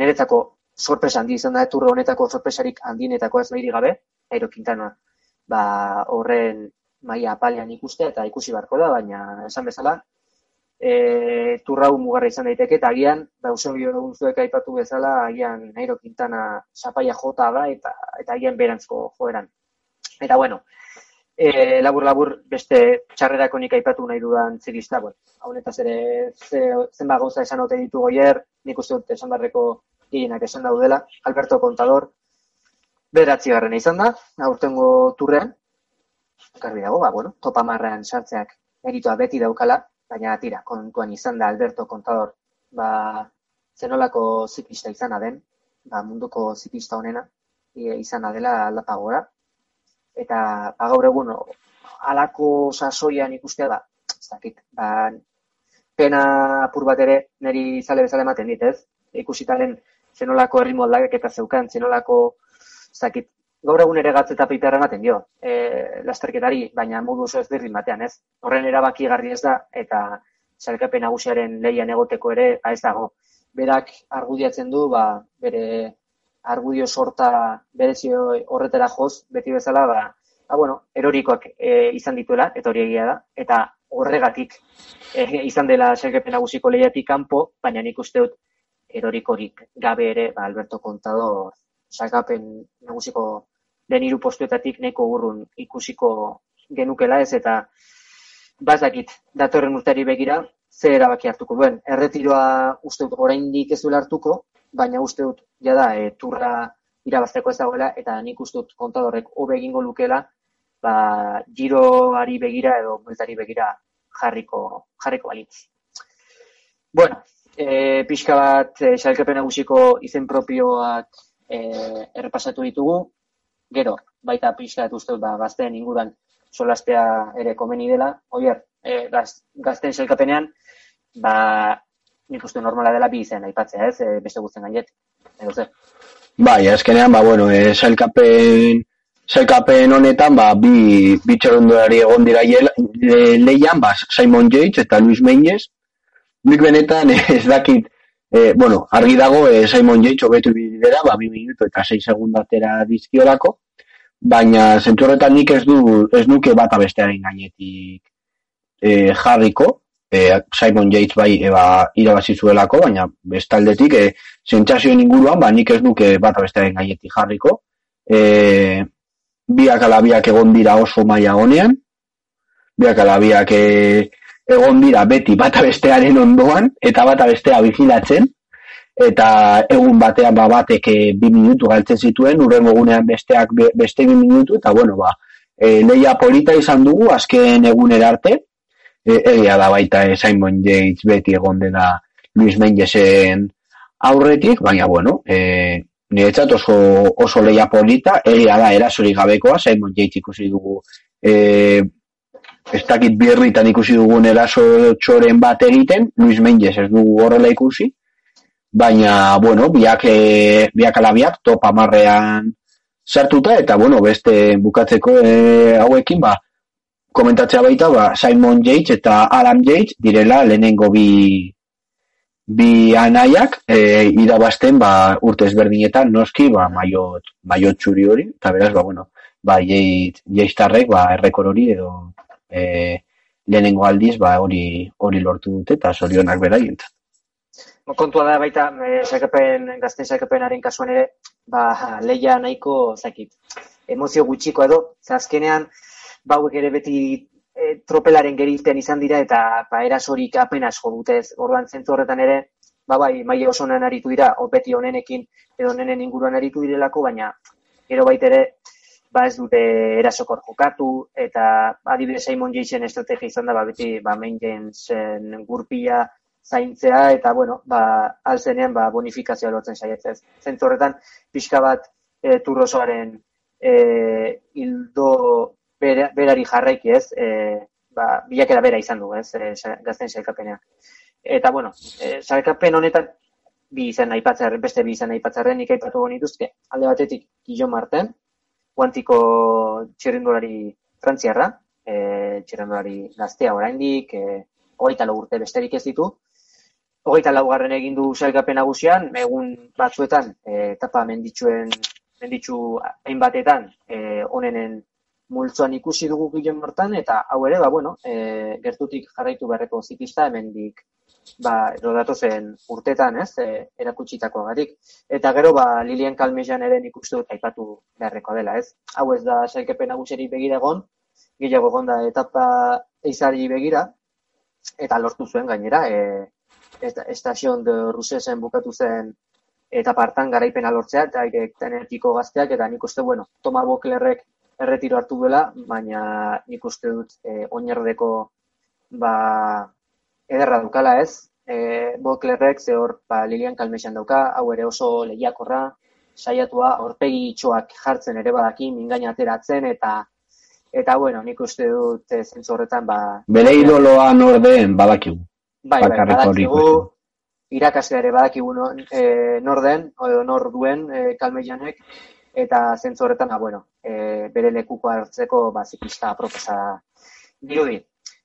Niretzako sorpresa handi izan da, turro honetako sorpresarik handinetako ez gabe, Airo Quintana, ba, horren maia apalean ikuste eta ikusi barko da, baina esan bezala, e, turrau mugarra izan daiteke, eta agian, ba, Eusebio egun zuek aipatu bezala, agian Nairo Quintana zapaia jota da, eta, eta agian berantzko joeran. Eta bueno, e, labur labur beste txarrerako nik aipatu nahi dudan zirista, bueno, honetaz ere ze, zenba gauza esan ote ditu goier, nik uste dut esan barreko gehienak esan daudela, Alberto Contador, beratzi garrena izan da, aurtengo turrean, garbi dago, ba, bueno, topamarrean sartzeak meritoa beti daukala, baina tira, kontuan izan da Alberto Contador, ba, zenolako ziklista izana den, ba, munduko ziklista honena, izana dela aldapagora. Eta ba, gaur egun, alako sasoian ikustea da, ez dakit, ba, pena apur bat ere niri zale bezala ematen dit, ez? Ikusitaren zenolako erritmo aldaketa zeukan, zenolako, ez dakit, gaur egun ere gatz eta piperra ematen dio, e, lasterketari, baina modu oso ez dirrin batean, ez? Horren erabaki garri ez da, eta salkapen nagusiaren lehian egoteko ere, ba ez dago. Berak argudiatzen du, ba, bere argudio sorta berezio horretara joz, beti bezala, ba, ba bueno, erorikoak e, izan dituela, eta hori egia da, eta horregatik e, izan dela salkapen nagusiko lehiatik kanpo, baina nik uste dut erorikorik gabe ere, ba, Alberto Contador salkapen nagusiko den hiru postuetatik neko urrun ikusiko genukela ez eta bazakit datorren urteari begira ze erabaki hartuko duen. Erretiroa uste dut oraindik ez duela hartuko, baina uste dut jada e, turra irabazteko ez dagoela eta nik uste dut kontadorrek hobe egingo lukela ba, giroari begira edo bueltari begira jarriko, jarriko balitz. Bueno, e, pixka bat e, xalkepen nagusiko izen propioak e, errepasatu ditugu, Gero, baita pixka dut uste, ba, gazteen inguruan solastea ere komeni dela. Oier, e, gaz, gazteen selkapenean, ba, nik uste normala dela bi izen aipatzea, ez? E, beste guztien gaiet. Edo ze? Bai, azkenean, ba, bueno, e, selkapen, selkapen honetan, ba, bi, bi egon dira leian, ba, Simon Yates eta Luis Meñez. Nik benetan, ez dakit, E, bueno, argi dago e, Simon Yates hobetu bidera, ba, bi minuto eta 6 segundatera dizkiolako, baina zentu horretan nik ez du ez nuke bata bestearen gainetik e, jarriko, e, Simon Yates bai e, ba, irabazi zuelako, baina bestaldetik e, zentzazioen inguruan, ba, nik ez nuke bata bestearen gainetik jarriko, e, biak alabiak egon dira oso maila honean, biak alabiak e, egon dira beti bata bestearen ondoan, eta bata bestea bizilatzen, eta egun batean ba, batek e, bi minutu galtzen zituen, urren egunean besteak beste bi minutu, eta bueno, ba, e, leia polita izan dugu, azken egunera arte, e, egia da baita e, Simon Yates beti egon dela Luis Mengesen aurretik, baina bueno, e, niretzat oso, oso leia polita, egia da erasori gabekoa, Simon Yates ikusi dugu e, ez dakit birritan ikusi dugun eraso txoren bat egiten, Luis Menges ez dugu horrela ikusi, baina, bueno, biak, e, biak alabiak top amarrean sartuta, eta, bueno, beste bukatzeko e, hauekin, ba, komentatzea baita, ba, Simon Yates eta Alan Yates direla lehenengo bi, bi anaiak e, irabazten ba, urte ezberdinetan noski ba, maiot, maiot txuri hori, eta beraz, ba, bueno, ba, Yates, Yates tarrek, ba, errekor hori edo e, lehenengo aldiz ba, hori hori lortu dute eta sorionak beraientzat kontua da baita, e, saikapen, gazten saikapenaren kasuan ere, ba, leia nahiko, zakit, emozio gutxiko edo, zazkenean, bauek ere beti e, tropelaren gerilten izan dira, eta ba, erasorik apenas jo dutez, orduan zentzu horretan ere, ba, bai, maile oso honen aritu dira, beti honenekin, edo honen inguruan aritu direlako, baina, gero baitere, ba ez dute erasokor jokatu, eta adibidez Simon Jason estrategia izan da, ba, beti, ba, zen gurpila, zaintzea eta bueno, ba alzenean ba bonifikazioa lortzen saiatzen. Zentzu horretan pixka bat e, turrosoaren e, hildo berari jarraiki, ez? E, ba bilakera bera izan du, ez? E, gazten sailkapenean. Eta bueno, e, sailkapen honetan bi izan aipatzarren, beste bi izan aipatzarren nik aipatu dituzke. Alde batetik Guillaume Martin, kuantiko txirrindulari frantziarra, eh txirrindulari gaztea oraindik, eh hogeita urte besterik ez ditu, hogeita laugarren egin du sailkapen nagusian, egun batzuetan, etapa menditsuen, menditsu hainbatetan, e, onenen multzoan ikusi dugu gilen mortan, eta hau ere, ba, bueno, e, gertutik jarraitu beharreko zikista, hemendik ba, rodatu zen urtetan, ez, e, erakutsitako garik. Eta gero, ba, Lilian Kalmejan ere nik uste dut aipatu beharreko dela, ez. Hau ez da sailkapen naguseri begira egon, gehiago egon da etapa eizari begira, eta lortu zuen gainera, e, estazion de Rusesen bukatu zen eta partan garaipena lortzea, eta tenetiko gazteak, eta nik uste, bueno, Toma Boklerrek erretiro hartu duela, baina nik uste dut e, oinerdeko ba, ederra dukala ez, e, Boklerrek ze hor ba, Lilian Kalmesian dauka, hau ere oso lehiakorra, saiatua, horpegi itxoak jartzen ere badaki, mingaina ateratzen, eta eta bueno, nik uste dut e, zentzu horretan, ba... Bere idoloa nordeen badakigu. Bai, bai, badakigu, irakasle ere badakigu no, e, nor den, o, nor duen e, kalmeianek, eta zentzu horretan, ah, bueno, e, bere lekuko hartzeko ba, zikista apropesa dirudi.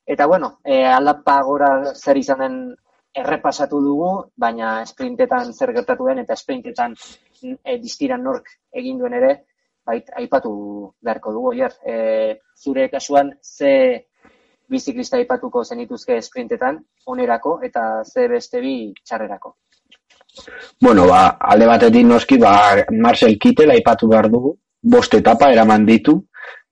Eta, bueno, e, aldapa gora zer izan den errepasatu dugu, baina esprintetan zer gertatu den, eta esprintetan e, distiran nork egin duen ere, bait, aipatu beharko dugu, hier. E, zure kasuan, ze biziklista ipatuko zenituzke sprintetan, onerako, eta ze beste bi txarrerako. Bueno, ba, alde batetik noski, ba, Marcel Kittel aipatu behar dugu, bost etapa eraman ditu,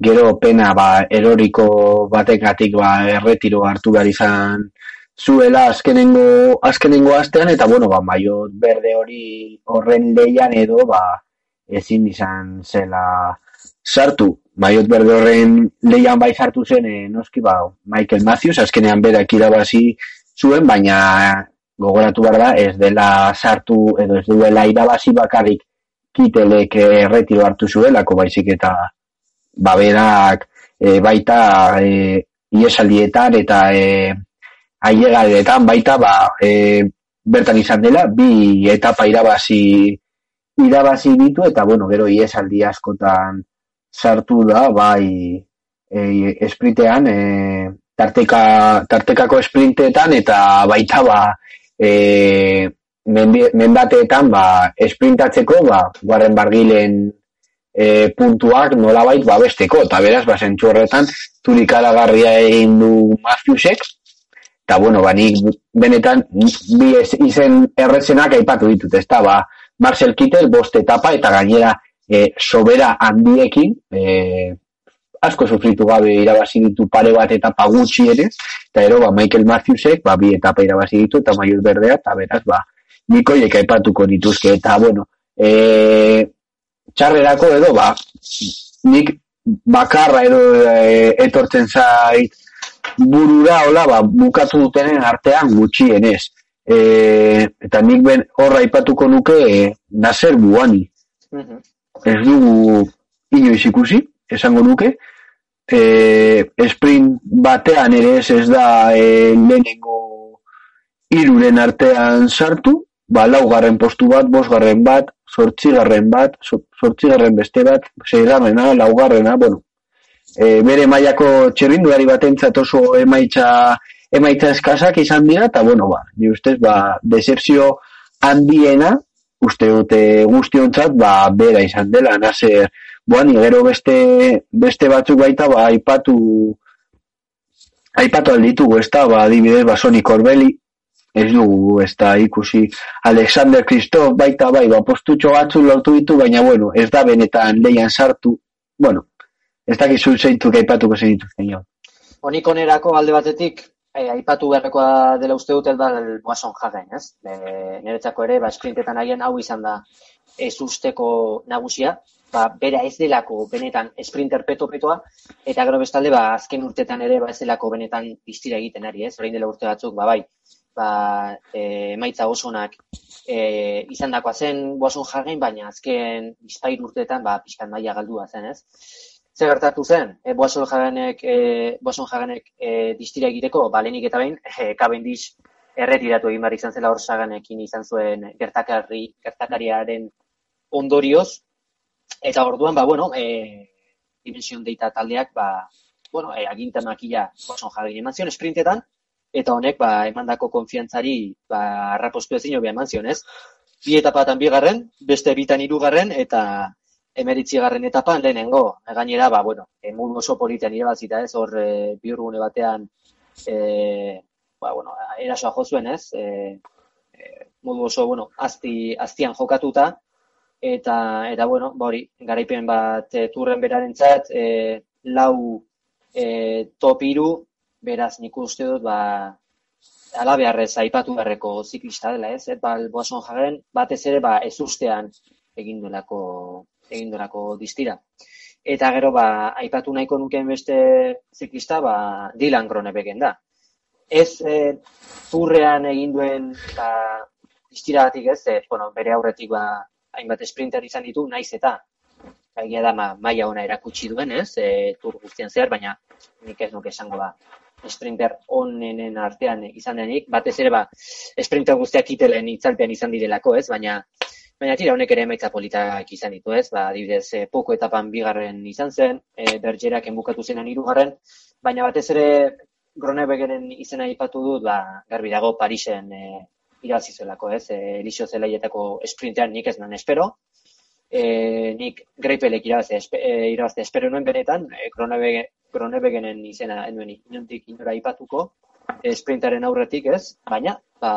gero pena ba, eroriko bategatik ba, erretiro hartu behar izan zuela azkenengo, azkenengo astean, eta bueno, ba, maiot berde hori horren leian edo, ba, ezin izan zela sartu. Maiot berde horren leian bai sartu zen e, noski ba, Michael Matthews, azkenean berak irabazi zuen, baina gogoratu behar da, ez dela sartu edo ez duela irabazi bakarrik kitelek erretiro hartu zuelako baizik eta baberak e, baita e, iesaldietan eta e, ailegadetan baita ba, e, bertan izan dela, bi etapa irabazi irabazi ditu eta bueno, gero iesaldi askotan sartu da, bai, e, esprintean, e, tarteka, tartekako esprintetan, eta baita, ba, e, mendateetan, ba, esprintatzeko, ba, guarren bargilen e, puntuak nola bait, ba, besteko, eta beraz, ba, zentsu horretan, turikalagarria egin du Matthewsek, eta, bueno, ba, nik benetan, bi izen errezenak aipatu ditut, ez da, ba, Marcel Kittel, bost etapa, eta gainera, e, sobera handiekin, e, asko sufritu gabe irabazi ditu pare bat eta pagutxi ere, eta ero, ba, Michael Matthewsek, ba, bi etapa irabazi ditu, eta maiuz berdea, eta beraz, ba, nikoiek aipatuko dituzke, eta, bueno, e, txarrerako edo, ba, nik bakarra edo e, etortzen zait burura hola ba, bukatu dutenen artean gutxienez. E, eta nik ben horra aipatuko nuke e, Nasser Buani. Mhm. Ez dugu inoiz ikusi, esango nuke. E, sprint batean ere ez ez da e, lehenengo iruren artean sartu, ba, laugarren postu bat, bosgarren bat, sortzigarren bat, sortzigarren beste bat, zeigarrena, laugarrena, bueno, e, bere mailako txerrindulari batentzat oso emaitza emaitza eskasak izan dira, eta bueno, ba, ni ustez, ba, desertzio handiena, uste dute guztiontzat, ba, bera izan dela, nazer, boan, gero beste, beste batzuk baita, ba, aipatu, aipatu alditugu, ez da, ba, adibidez, ba, Soni Corbelli, ez dugu, ez da, ikusi, Alexander Kristof, baita, bai, ba, postutxo batzu lortu ditu, baina, bueno, ez da benetan leian sartu, bueno, ez da gizu zeintu aipatuko zen ditu, Honik onerako alde batetik, eh, aipatu beharrekoa dela uste dut da Boason Hagen, ez? E, niretzako ere, ba, sprintetan haien hau izan da ez usteko nagusia, ba, bera ez delako benetan sprinter peto-petoa, eta gero bestalde, ba, azken urtetan ere, ba, ez delako benetan biztira egiten ari, ez? Horein dela urte batzuk, ba, bai, ba, e, maitza osonak e, izan dakoa zen Boason Hagen, baina azken bizpair urteetan, ba, pixkan maila galdua zen, ez? Zer gertatu zen, e, boason jaganek, e, boason jaganek e, distira egiteko, balenik eta behin, e, kabendiz erretiratu egin behar izan zela hor saganekin izan zuen gertakarri, gertakariaren ondorioz, eta orduan, ba, bueno, e, dimension deita taldeak, ba, bueno, e, aginta makila boason jaganek eman zion, sprintetan, eta honek, ba, emandako konfiantzari, ba, arrapostu ezin eman zion, ez? Bi etapatan bigarren, beste bitan hirugarren eta emeritzi garren etapan lehenengo. Gainera, ba, bueno, e, modu oso politean irabazita ez, hor e, bihurgune batean e, ba, bueno, erasoa jo zuen ez, e, modu oso, bueno, azti, aztian jokatuta, eta, eta bueno, ba, hori, garaipen bat e, turren berarentzat, e, lau e, top iru, beraz nik uste dut, ba, ala beharrez aipatu beharreko ziklista dela, ez? Eta boason jaren, batez ere, ba, ez ustean egin duelako egindorako distira. Eta gero, ba, aipatu nahiko nukeen beste ziklista, ba, Dylan Gronebegen da. Ez e, turrean egin duen ba, distira batik ez, e, bueno, bere aurretik ba, hainbat sprinter izan ditu, naiz eta egia da ma, maia ona erakutsi duen, ez, e, tur guztian zehar, baina nik ez nuke esango ba, sprinter onenen artean izan denik, batez ere ba, sprinter guztiak itelen itzalpean izan direlako, ez, baina Baina tira honek ere emaitza politak izan ditu ez, ba, adibidez, e, poko etapan bigarren izan zen, e, bergerak enbukatu zenan hirugarren, baina batez ere Gronebegeren izena aipatu dut, ba, garbi dago Parisen e, irabazi zelako ez, e, Elixo zelaietako sprintean nik ez nan espero, e, nik greipelek irabazi, espe, e, espero nuen benetan, e, Gronebegenen izena enuen inontik inora aipatuko, sprintaren aurretik ez, baina, ba,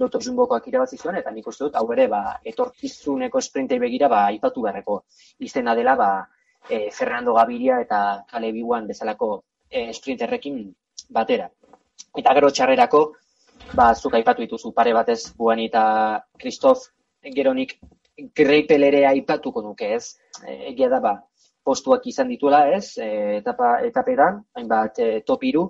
loto zunbokoak irabazi zuen, eta nik uste dut, hau ere, ba, etorkizuneko sprintei begira, ba, aipatu beharreko izena dela, ba, e, Fernando Gaviria eta Kale Biwan bezalako e, sprinterrekin batera. Eta gero txarrerako, ba, zuk aipatu dituzu pare batez, Buani eta Kristof, geronik greipel ere aipatuko nuke, ez? E, egia da, ba, postuak izan dituela, ez? E, etapa, etaperan, hainbat e, topiru,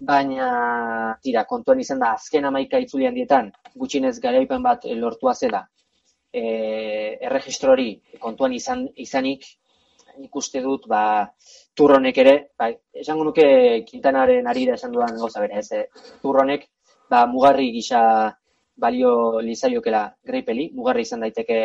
baina tira, kontuan izan da azken amaika itzulian dietan, gutxinez garaipen bat lortua zela, e, erregistrori kontuan izan, izanik, nik uste dut, ba, turronek ere, ba, esango nuke kintanaren ari da esan dudan goza bere, ez, e, turronek, ba, mugarri gisa balio lizaiokela greipeli, mugarri izan daiteke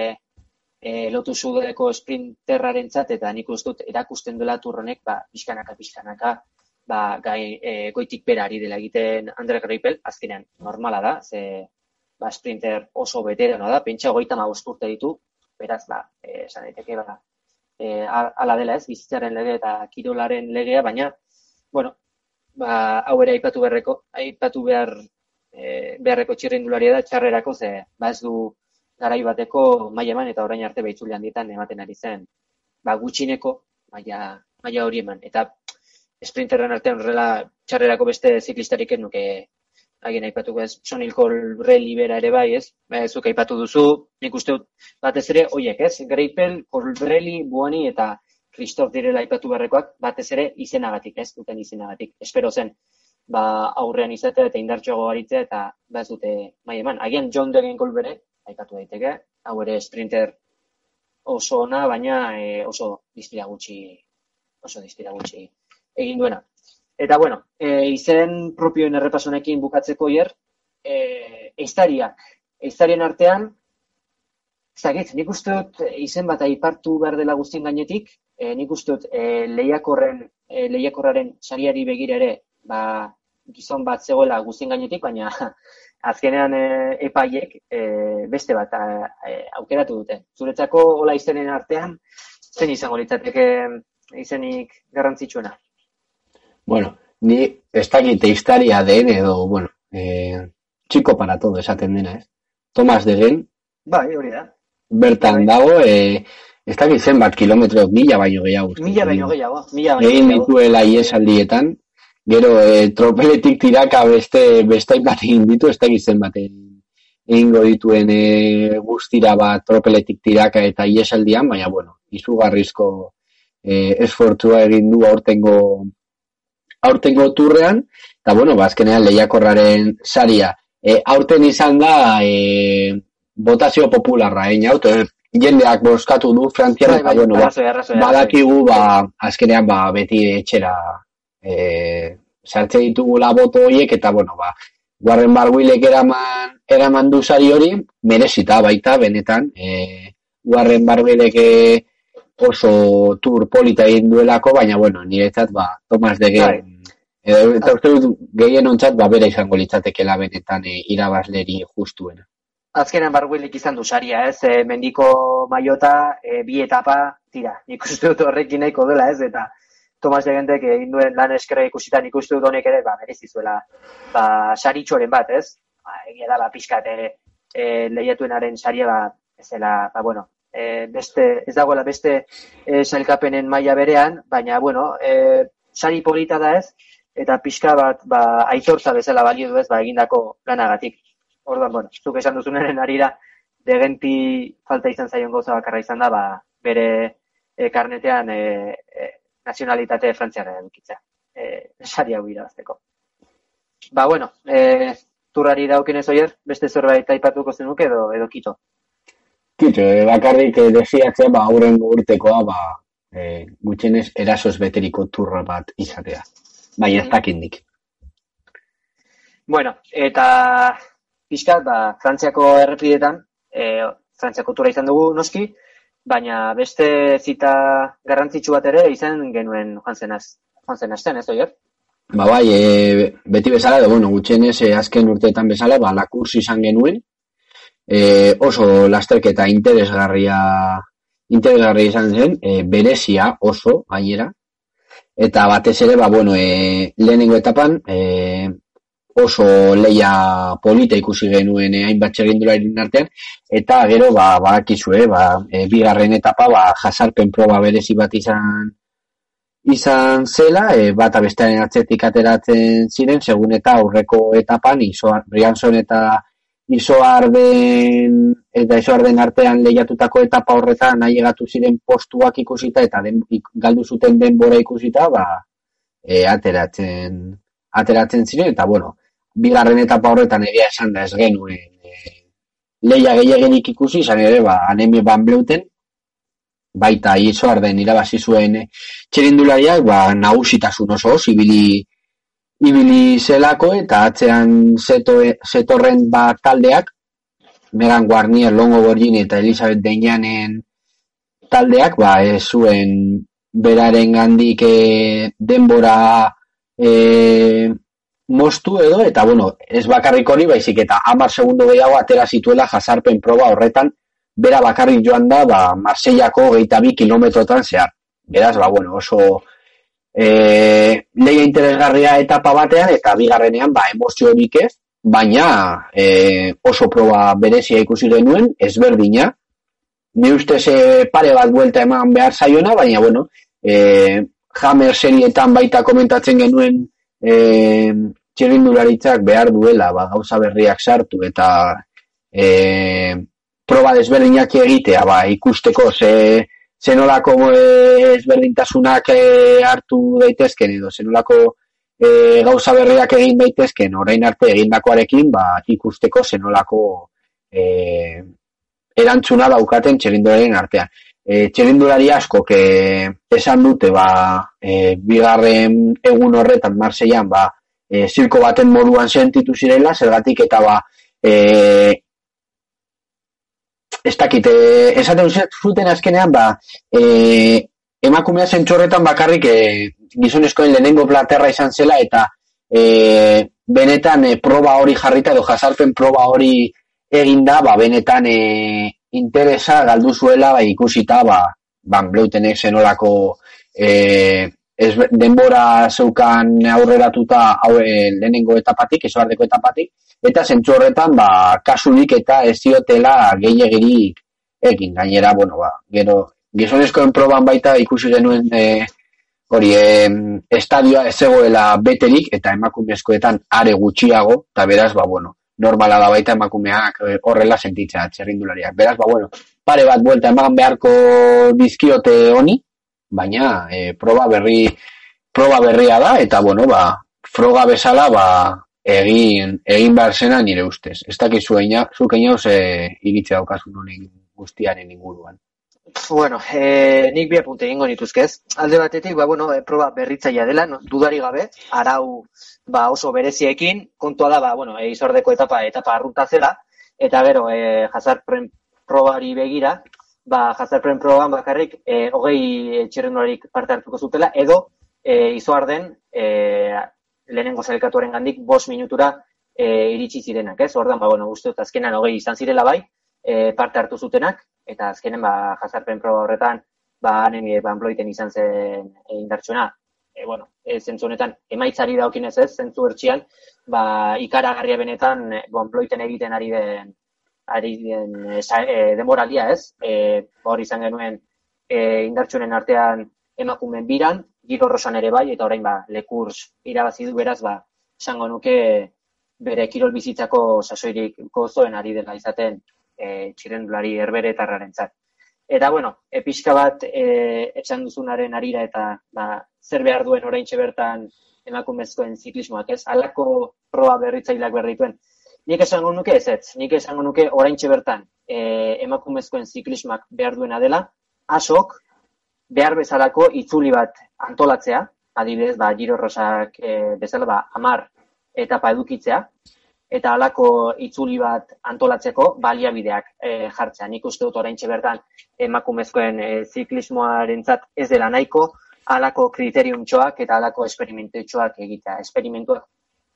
e, lotu zudeko sprinterraren eta nik uste dut erakusten duela turronek, ba, pixkanaka, pixkanaka, ba, gai, e, goitik bera ari dela egiten Andre Greipel, azkenean normala da, ze ba, sprinter oso veterano da, pentsa goita urte ditu, beraz, ba, e, esan daiteke, ba, e, ala dela ez, bizitzaren lege eta kirolaren legea, baina, bueno, ba, hau ere aipatu beharreko, aipatu behar e, beharreko txirrindularia da, txarrerako, ze, ba, ez du garai bateko maila eman eta orain arte behitzulean ditan ematen ari zen, ba, gutxineko maila, maila hori eman. Eta sprinterren artean horrela txarrerako beste ziklistarik nuke hagen aipatuko ez, Sonil Colbrelli bera ere bai, ez? Ba, zuk aipatu duzu, nik uste dut batez ere, oiek, ez? Greipel, Colbrelli, Buani eta Kristof direla aipatu beharrekoak, batez ere izenagatik, ez duten izenagatik. Espero zen, ba, aurrean izatea eta indartxoago aritzea eta ba ez dute mai eman. Agian John Degen bere, aipatu daiteke, hau ere sprinter oso ona, baina e, oso diztira gutxi, oso diztira gutxi egin duena. Eta bueno, e, izen propioen errepasonekin bukatzeko hier, e, eiztariak, eiztarien artean, Zagit, nik uste dut izen bat aipartu behar dela guztien gainetik, e, nik uste dut e, lehiakorren, e, lehiakorraren sariari begira ere, ba, gizon bat zegoela guztien gainetik, baina azkenean e, epaiek e, beste bat e, aukeratu dute. Zuretzako hola izenen artean, zen izango litzateke izenik garrantzitsuena? Bueno, ni ez dakit historia den edo, bueno, eh, txiko para todo esaten dena, ez? Tomas Degen, Bai, hori da bertan bai. dago, e, ez dakit zenbat kilometro, mila baino gehiago. Mila baino gehiago, mila baino Egin dituela iesaldietan, gero e, tropeletik tiraka beste beste bat egin ditu, ez dakit zenbat egingo dituen e, guztira bat tropeletik tiraka eta iesaldian, baina bueno, izugarrizko e, esfortzua egin du aurtengo aurtengo turrean, eta bueno, ba, lehiakorraren saria. E, aurten izan da, e, botazio popularra, egin hau, jendeak boskatu du Frantzian, bai, bai, bueno, ba, badakigu, ba, azkenean, ba, beti etxera e, sartze ditugula boto horiek, eta, bueno, ba, Warren Barguilek eraman, eraman du sari hori, merezita baita, benetan, e, Warren Barguilek e, oso tur polita egin duelako, baina, bueno, niretzat, ba, Tomas de Gen, bai. Edo, eta uste dut, gehien ontzat, ba, bera izango litzatekela benetan e, irabazleri justuena azkenan barguilik izan du saria, ez? E, mendiko maiota, e, bi etapa, tira, nik uste dut horrekin nahiko dela, ez? Eta Tomas Degentek egin duen lan eskera ikusita nik uste dut honek ere, ba, merezizuela, ba, saritxoren bat, ez? Ba, egia da, ba, pixkat, e, e, lehiatuenaren saria, ba, ez dela, ba, bueno, e, beste, ez dagoela beste e, sailkapenen maila berean, baina, bueno, e, sari polita da ez, eta pixka bat, ba, aitortza bezala balio du ez, ba, egindako lanagatik. Orduan, bueno, zuk esan duzunaren arira, degenti falta izan zaion goza bakarra izan da, ba, bere e, karnetean e, e, nazionalitate frantziara edukitzea. E, sari hau irabazteko. Ba, bueno, e, turrari daukin ez oier, beste zerbait aipatuko zenuke edo, edo kito? Kito, e, bakarrik e, desiatzea, ba, aurren urtekoa, ba, e, gutxenez erasoz beteriko turra bat izatea. Bai, ez dakindik. Bueno, eta pixkat, ba, Frantziako errepidetan, e, Frantziako tura izan dugu noski, baina beste zita garrantzitsu bat ere izan genuen joan zenaz, joan zenaz zen, ez oier? Ba bai, e, beti bezala, edo, bueno, gutxenez, e, azken urteetan bezala, ba, lakurs izan genuen, e, oso lasterketa interesgarria interesgarria izan zen, e, berezia oso, gainera, eta batez ere, ba, bueno, e, lehenengo etapan, e, oso leia polita ikusi genuen eh, hainbat txerrindularen artean, eta gero, ba, badakizu, eh, ba, e, bigarren etapa, ba, jasarpen proba berezi bat izan izan zela, e, bat abestearen atzetik ateratzen ziren, segun eta aurreko etapan, iso, Brianson eta isoarden eta isoarden artean lehiatutako etapa horretan nahi ziren postuak ikusita eta den, galdu zuten denbora ikusita, ba, e, ateratzen ateratzen ziren, eta bueno, bigarren etapa horretan egia esan da ez genuen e, leia gehiagenik ikusi, izan ere, ba, anemi ban bleuten, baita iso arden irabazi zuen e, txerindulariak, ba, nagusitasun oso, ibili, ibili zelako, eta atzean zeto, zetorren ba, taldeak, Megan Guarnier, Longo Borgini eta Elizabeth Deñanen taldeak, ba, ez zuen beraren gandik e, denbora e, mostu edo, eta bueno, ez bakarrik hori, baizik eta amar segundo gehiago atera zituela jasarpen proba horretan, bera bakarrik joan da, ba, Marsellako geita bi kilometrotan zehar. Beraz, ba, bueno, oso e, leia interesgarria etapa batean, eta bigarrenean, ba, emozio ez, baina e, oso proba berezia ikusi genuen, ezberdina, ni uste ze pare bat buelta eman behar zaiona, baina, bueno, e, Hammer serietan baita komentatzen genuen e, txirrindularitzak behar duela ba, gauza berriak sartu eta e, proba desberdinak egitea ba, ikusteko ze, zenolako ezberdintasunak e, hartu daitezken edo zenolako e, gauza berriak egin daitezken orain arte egindakoarekin ba, ikusteko zenolako e, erantzuna daukaten txerindularen artean. E, txerindulari asko que esan dute ba, e, bigarren egun horretan Marseian ba, e, zirko baten moduan sentitu zirela, zergatik eta ba, e, ez dakit, e, esaten zuten azkenean, ba, e, emakumea zentxorretan bakarrik e, gizonezkoen lehenengo platerra izan zela, eta e, benetan e, proba hori jarrita, edo jasarpen proba hori eginda, ba, benetan e, interesa galdu zuela, ba, ikusita, ba, ban bleutenek zenolako e, ez, denbora zeukan aurreratuta hau e, lehenengo etapatik, esoardeko etapatik, eta zentzu horretan ba, kasurik eta ez ziotela gehiagirik egin. Gainera, bueno, ba, gero, gizonezkoen proban baita ikusi genuen e, hori e, estadioa ez zegoela beterik eta emakumezkoetan are gutxiago, eta beraz, ba, bueno, normala da baita emakumeak e, horrela sentitzea txerrindulariak. Beraz, ba, bueno, pare bat buelta eman beharko dizkiote honi, baina e, proba berri proba berria da, eta, bueno, ba, froga bezala, ba, egin, egin behar zena nire ustez. Ez dakizu eina, zuk eina ze iritzea daukasun honen guztiaren inguruan. Bueno, e, nik bi apunte egingo nituzkez. Alde batetik, ba, bueno, proba berritzaia dela, no, dudari gabe, arau ba, oso bereziekin, kontua da, ba, bueno, e, izordeko etapa, etapa arrunta zela, eta gero, e, jazarpren probari begira, ba, jazarpren proban bakarrik, e, hogei txerrenduarik parte hartuko zutela, edo e, izoarden, e, lehenengo zailkatuaren gandik bos minutura e, iritsi zirenak, ez? Ordan ba, bueno, uste azkenan hogei izan zirela bai, e, parte hartu zutenak, eta azkenen, ba, jazarpen proba horretan, ba, hanen e, banbloiten izan zen e, indartsuena. E, bueno, e, zentzu honetan, emaitzari daukin ez ez, zentzu ertxian, ba, ikaragarria benetan, e, egiten ari den, ari den e, e, demoralia ez, e, hor izan genuen e, indartsunen artean emakumen biran, giro rosan ere bai, eta orain ba, lekurs irabazi du beraz, ba, esango nuke bere kirol bizitzako sasoirik gozoen ari dela izaten e, txirendulari erbere eta Eta, bueno, episka bat e, etxan duzunaren arira eta ba, zer behar duen orain bertan emakumezkoen ziklismoak, ez? Alako proa berritzaileak behar. Nik esango nuke ez ez, nik esango nuke orain bertan e, emakumezkoen ziklismoak behar duena dela, asok, behar bezalako itzuli bat antolatzea, adibidez, ba, Giro Rosak e, bezala, ba, amar etapa edukitzea, eta halako itzuli bat antolatzeko baliabideak e, jartzea. Nik uste dut orain bertan emakumezkoen e, ziklismoaren ez dela nahiko, halako kriterium txoak eta halako esperimentu txoak egitea. Esperimentuak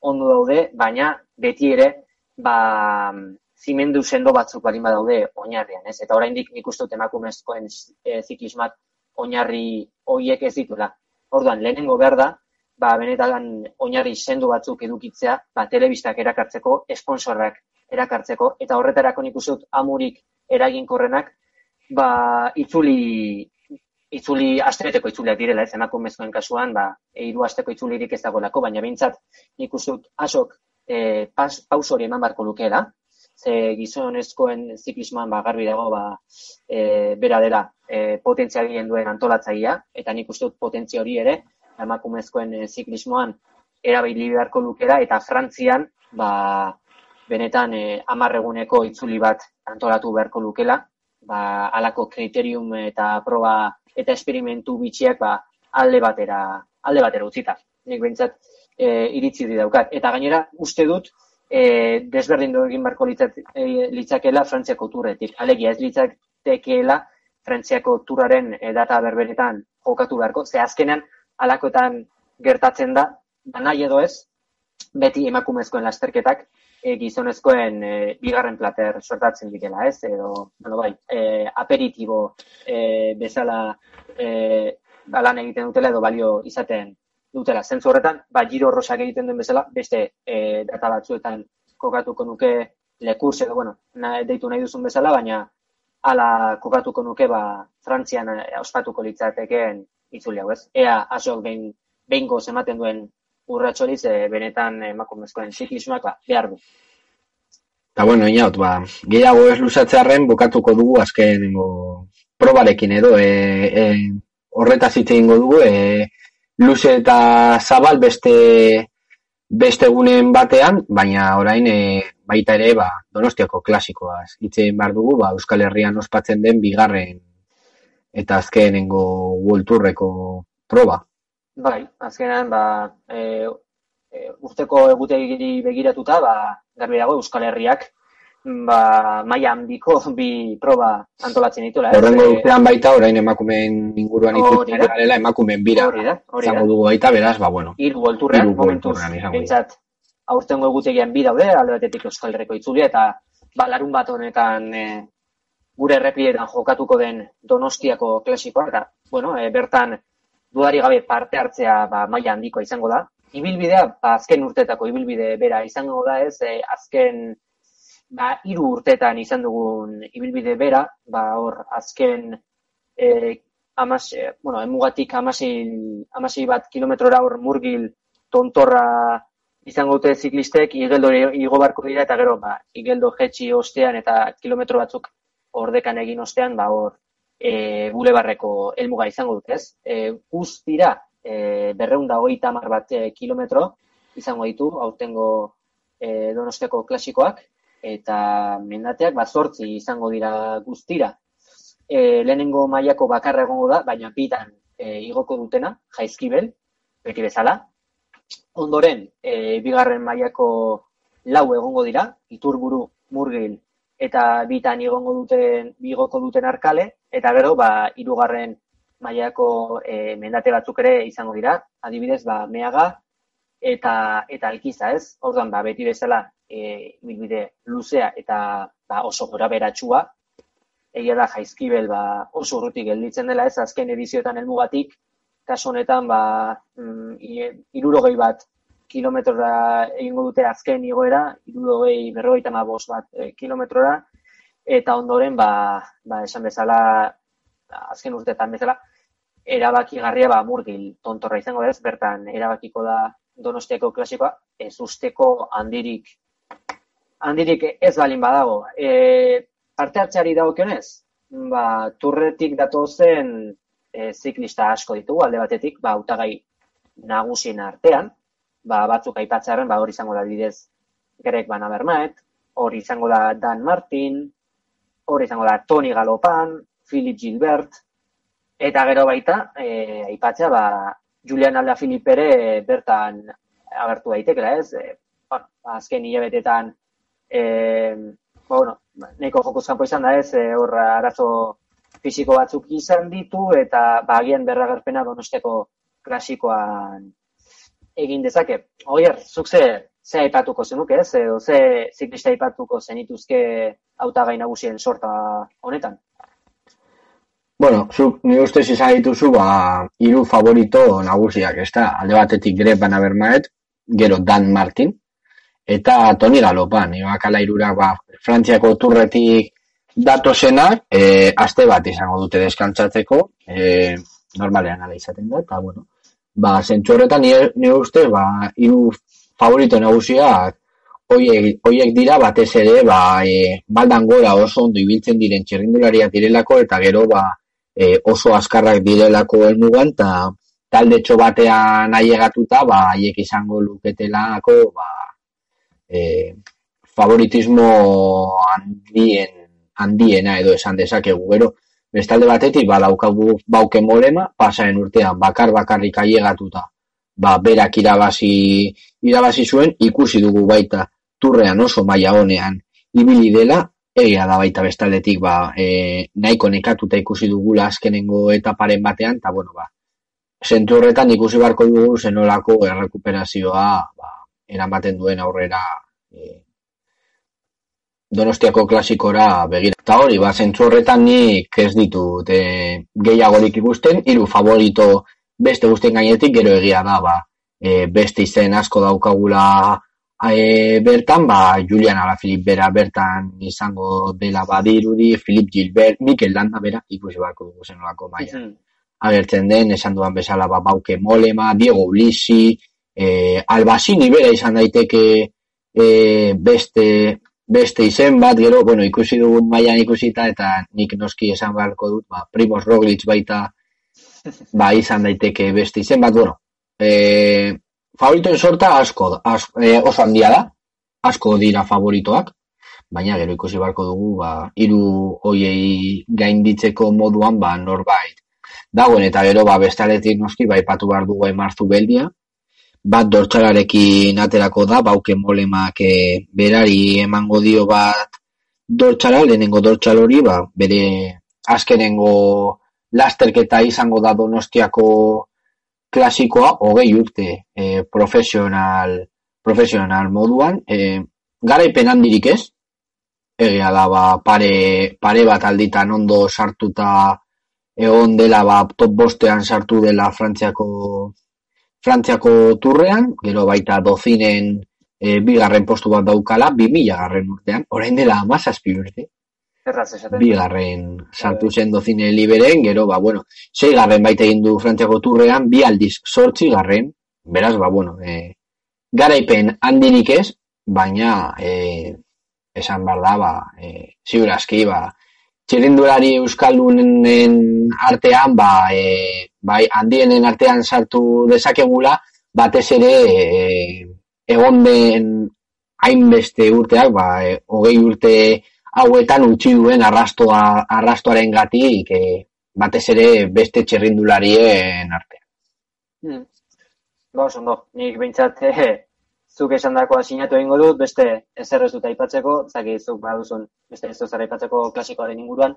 ondo daude, baina beti ere, ba, zimendu sendo batzuk balin badaude oinarrian, ez? Eta oraindik nik uste dut emakumezkoen e, ziklismak oinarri hoiek ez dituela. Orduan, lehenengo behar da, ba, benetan oinarri sendu batzuk edukitzea, ba, telebistak erakartzeko, esponsorrak erakartzeko, eta horretarako nik usut amurik eraginkorrenak, ba, itzuli, itzuli astreteko itzuliak direla, ez emakumezkoen kasuan, ba, hiru asteko itzulirik ez dagoelako, baina behintzat nik usut asok e, pas, paus hori eman barko lukeela, ze gizonezkoen ziklismoan ba, garbi dago ba, e, bera dela e, potentzia duen antolatzaia, eta nik uste dut potentzia hori ere, emakumezkoen e, ziklismoan erabili beharko lukera, eta Frantzian, ba, benetan e, amarreguneko itzuli bat antolatu beharko lukela, ba, alako kriterium eta proba eta esperimentu bitxiak ba, alde batera alde batera utzita. Nik behintzat e, iritzi di daukat. Eta gainera, uste dut, e, desberdin egin barko e, litzakela Frantziako turretik. Alegia ez litzatekeela Frantziako turaren e, data berberetan jokatu beharko, ze azkenean alakoetan gertatzen da, da nahi edo ez, beti emakumezkoen lasterketak e, gizonezkoen e, bigarren plater sortatzen direla, ez? Edo, bueno, bai, e, aperitibo e, bezala e, balan egiten dutela edo balio izaten dutela. Zentzu horretan, ba, giro rosak egiten duen bezala, beste e, data batzuetan kokatuko nuke lekurs edo, bueno, na, deitu nahi duzun bezala, baina ala kokatuko nuke, ba, Frantzian e, ospatuko litzatekeen itzuli hau, ez? Ea, asok behin, behin ematen duen urratxoriz, e, benetan emakumezkoen ziklismoak, ba, behar du. Eta bueno, inaut, ba, gehiago ez lusatzearen bukatuko dugu azkenengo probarekin edo e, e, horretaz hitz egingo dugu e, luze eta zabal beste beste egunen batean, baina orain e, baita ere ba, donostiako klasikoaz hitz egin behar dugu ba, Euskal Herrian ospatzen den bigarren eta azkenengo World proba. Bai, azkenan ba, e, e, urteko egutegi begiratuta ba, garbi dago Euskal Herriak ba, maia handiko bi proba antolatzen dituela. Horrengo eh? urtean baita, orain emakumeen inguruan ikusten garela, emakumeen bira hori da, hori da. dugu baita, beraz, ba, bueno. Iru golturrean, momentuz, bentsat, aurtengo egutegian bi daude, alde batetik Euskal Herriko itzulia, eta ba, larun bat honetan e, gure errepidetan jokatuko den donostiako klasikoa, eta, bueno, e, bertan duari gabe parte hartzea ba, maila handikoa izango da. Ibilbidea, ba, azken urtetako ibilbide bera izango da ez, e, azken ba, iru urtetan izan dugun ibilbide bera, ba, hor, azken e, amas, e, bueno, emugatik amasei, bat kilometrora hor murgil tontorra izango dute ziklistek, igeldo igo barko dira, eta gero, ba, igeldo jetxi ostean eta kilometro batzuk ordekan egin ostean, ba, hor, e, bulebarreko elmuga izango dute, ez? E, guztira, e, berreunda hogeita mar bat e, kilometro izango ditu, aurtengo e, donostiako klasikoak, eta mendateak bazortzi izango dira guztira. E, lehenengo mailako bakarra egongo da, baina bitan e, igoko dutena, jaizkibel, beti bezala. Ondoren, e, bigarren mailako lau egongo dira, iturburu, murgil, eta bitan igongo duten, bigoko duten arkale, eta gero, ba, irugarren mailako e, mendate batzuk ere izango dira, adibidez, ba, meaga, eta eta alkiza, ez? Orduan, ba, beti bezala, e, luzea eta ba, oso gora beratsua. Egia da jaizkibel ba, oso urrutik gelditzen dela, ez azken edizioetan helmugatik, kasu honetan ba, mm, bat kilometrora egingo dute azken igoera, irurogei berrogeita ma bat e, kilometrora, eta ondoren, ba, ba, esan bezala, azken urteetan bezala, erabaki garria ba, murgil tontorra izango ez, bertan erabakiko da donostiako klasikoa, ez usteko handirik handirik ez balin badago. E, parte hartzeari dagokionez, ba, turretik datozen e, ziklista asko ditugu, alde batetik, ba, utagai nagusien artean, ba, batzuk aipatzearen, ba, hori izango da bidez Greg Van Avermaet, hori izango da Dan Martin, hori izango da Tony Galopan, Philip Gilbert, eta gero baita, e, aipatzea, ba, Julian Alda Filipere bertan agertu daitekela, ez? E, ba, azken hilabetetan e, ba, bueno, neko joko zanpo izan da ez, e, hor arazo fisiko batzuk izan ditu, eta bagian berragarpena donosteko klasikoan egin dezake. Oier, zuk ze, ze aipatuko zenuk ez, edo ze ziklista aipatuko zenituzke hautagai nagusien sorta honetan? Bueno, zuk ni ustez izan dituzu, ba, hiru favorito nagusiak, ez? Alde batetik Greb Banabermaet, gero Dan Martin, eta Toni Galopan, nioak ala irurak, ba, Frantziako turretik dato e, aste bat izango dute deskantzatzeko, e, normalean ala izaten da, eta, bueno, ba, zentsu horretan, nire uste, ba, iru favorito nagusiak, Oiek, oiek dira batez ere ba, e, baldan gora oso ondo ibiltzen diren txerrindulariak direlako eta gero ba, e, oso azkarrak direlako elmugan eta talde batean aiegatuta ba, haiek izango luketelako ba, e, favoritismo handien handiena edo esan dezakegu. Gero bestalde batetik badaukagu bauke molema pasaren urtean bakar bakarrik aiegatuta ba berak irabazi irabazi zuen ikusi dugu baita turrean oso maila honean ibili dela egia da baita bestaldetik ba e, nahiko nekatuta ikusi dugu azkenengo etaparen batean ta bueno ba Zentu horretan ikusi barko dugu zenolako errekuperazioa ba, eramaten duen aurrera e, Donostiako klasikora begira. Eta hori, ba, zentzu horretan nik ez ditut e, gehiagorik ikusten, hiru favorito beste guztien gainetik, gero egia da, ba, e, beste izen asko daukagula e, bertan, ba, Julian Filip bera bertan izango dela badirudi, Filip Gilbert, Mikel Landa bera, ikusi barko dugu zenolako maia. Mm Agertzen den, esan duan bezala, ba, Bauke Molema, Diego Ulisi, e, Albasini bera izan daiteke e, beste beste izen bat, gero, bueno, ikusi dugun mailan ikusita, eta nik noski esan beharko dut, ba, Primoz Roglic baita, ba, izan daiteke beste izen bat, bueno, e, favoritoen sorta asko, asko e, oso handia da, asko dira favoritoak, baina gero ikusi beharko dugu, ba, hiru hoiei gainditzeko moduan, ba, norbait. Dagoen, eta gero, ba, bestaletik noski, ba, ipatu behar dugu emartu beldia, bat dortxalarekin aterako da, bauke molemak e, berari emango dio bat dortxala, lehenengo dortxal hori, ba, bere azkenengo lasterketa izango da donostiako klasikoa, hogei urte e, profesional, profesional moduan, e, garaipen handirik ez, egia da, ba, pare, pare bat alditan ondo sartuta egon dela, ba, top bostean sartu dela Frantziako Frantziako turrean, gero baita dozinen e, bigarren postu bat daukala, bi mila garren urtean, orain dela amazazpi urte. Bigarren sartu zen dozine liberen, gero, ba, bueno, sei garren baita egin du Frantziako turrean, bi aldiz sortzi garren, beraz, ba, bueno, e, garaipen handirik ez, baina e, esan behar da, ba, e, ziur aski, ba, txirindulari euskaldunen artean, ba, e, bai, handienen artean sartu dezakegula, batez ere e, egon den hainbeste urteak, ba, e, hogei urte hauetan utzi duen arrastoa, arrastoaren gatik, e, batez ere beste txerrindularien artean. Hmm. Ba, no. nik behintzat eh, zuk esan dakoa sinatu egingo dut, beste ezer ez dut aipatzeko, zaki zuk baduzun beste ez dut aipatzeko klasikoaren inguruan,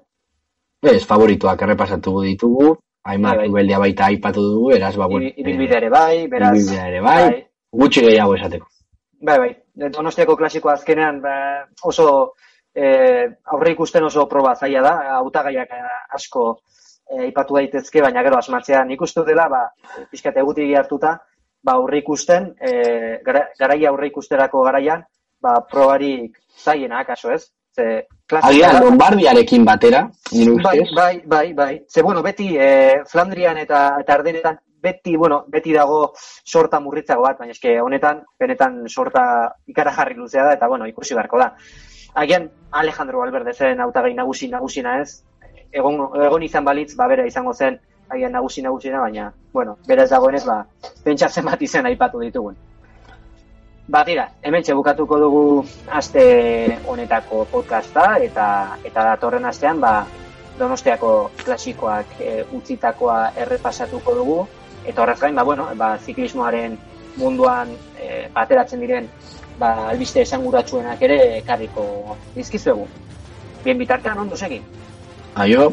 Ez, favorituak errepasatu ditugu, Aimar bai, bai. baita aipatu dugu, eraz, ba, bueno. Ibilbide ere bai, beraz. Ibilbide ere bai, bai. gutxi gehiago esateko. Bai, bai, donostiako klasiko azkenean ba, oso eh, aurre ikusten oso proba zaila da, hautagaiak eh, asko eh, aipatu daitezke, baina gero asmatzea nik uste dela, ba, pixkat egutik hartuta, ba, aurre ikusten, gara, garaia aurre ikusterako garaian, ba, probarik zaiena, kaso ez? Ze, Agian, Lombardiarekin batera, nire bai, ustez. Bai, bai, bai, bai. Ze, bueno, beti, e, Flandrian eta, eta Ardenetan, beti, bueno, beti dago sorta murritzago bat, baina eske honetan, benetan sorta ikara jarri luzea da, eta, bueno, ikusi beharko da. Agian, Alejandro Valverde zen autagai nagusi nagusina ez, egon, egon izan balitz, ba, bera izango zen, agian nagusi nagusina, baina, bueno, bera ez dagoenez, ba, pentsatzen bat izan aipatu ditugun. Ba, tira, hemen bukatuko dugu aste honetako podcasta eta eta datorren astean ba, donostiako klasikoak e, utzitakoa errepasatuko dugu eta horrez gain, ba, bueno, ba, ziklismoaren munduan e, bateratzen diren ba, albiste esanguratsuenak ere karriko dizkizuegu. Bien bitartean, ondo segin. Aio.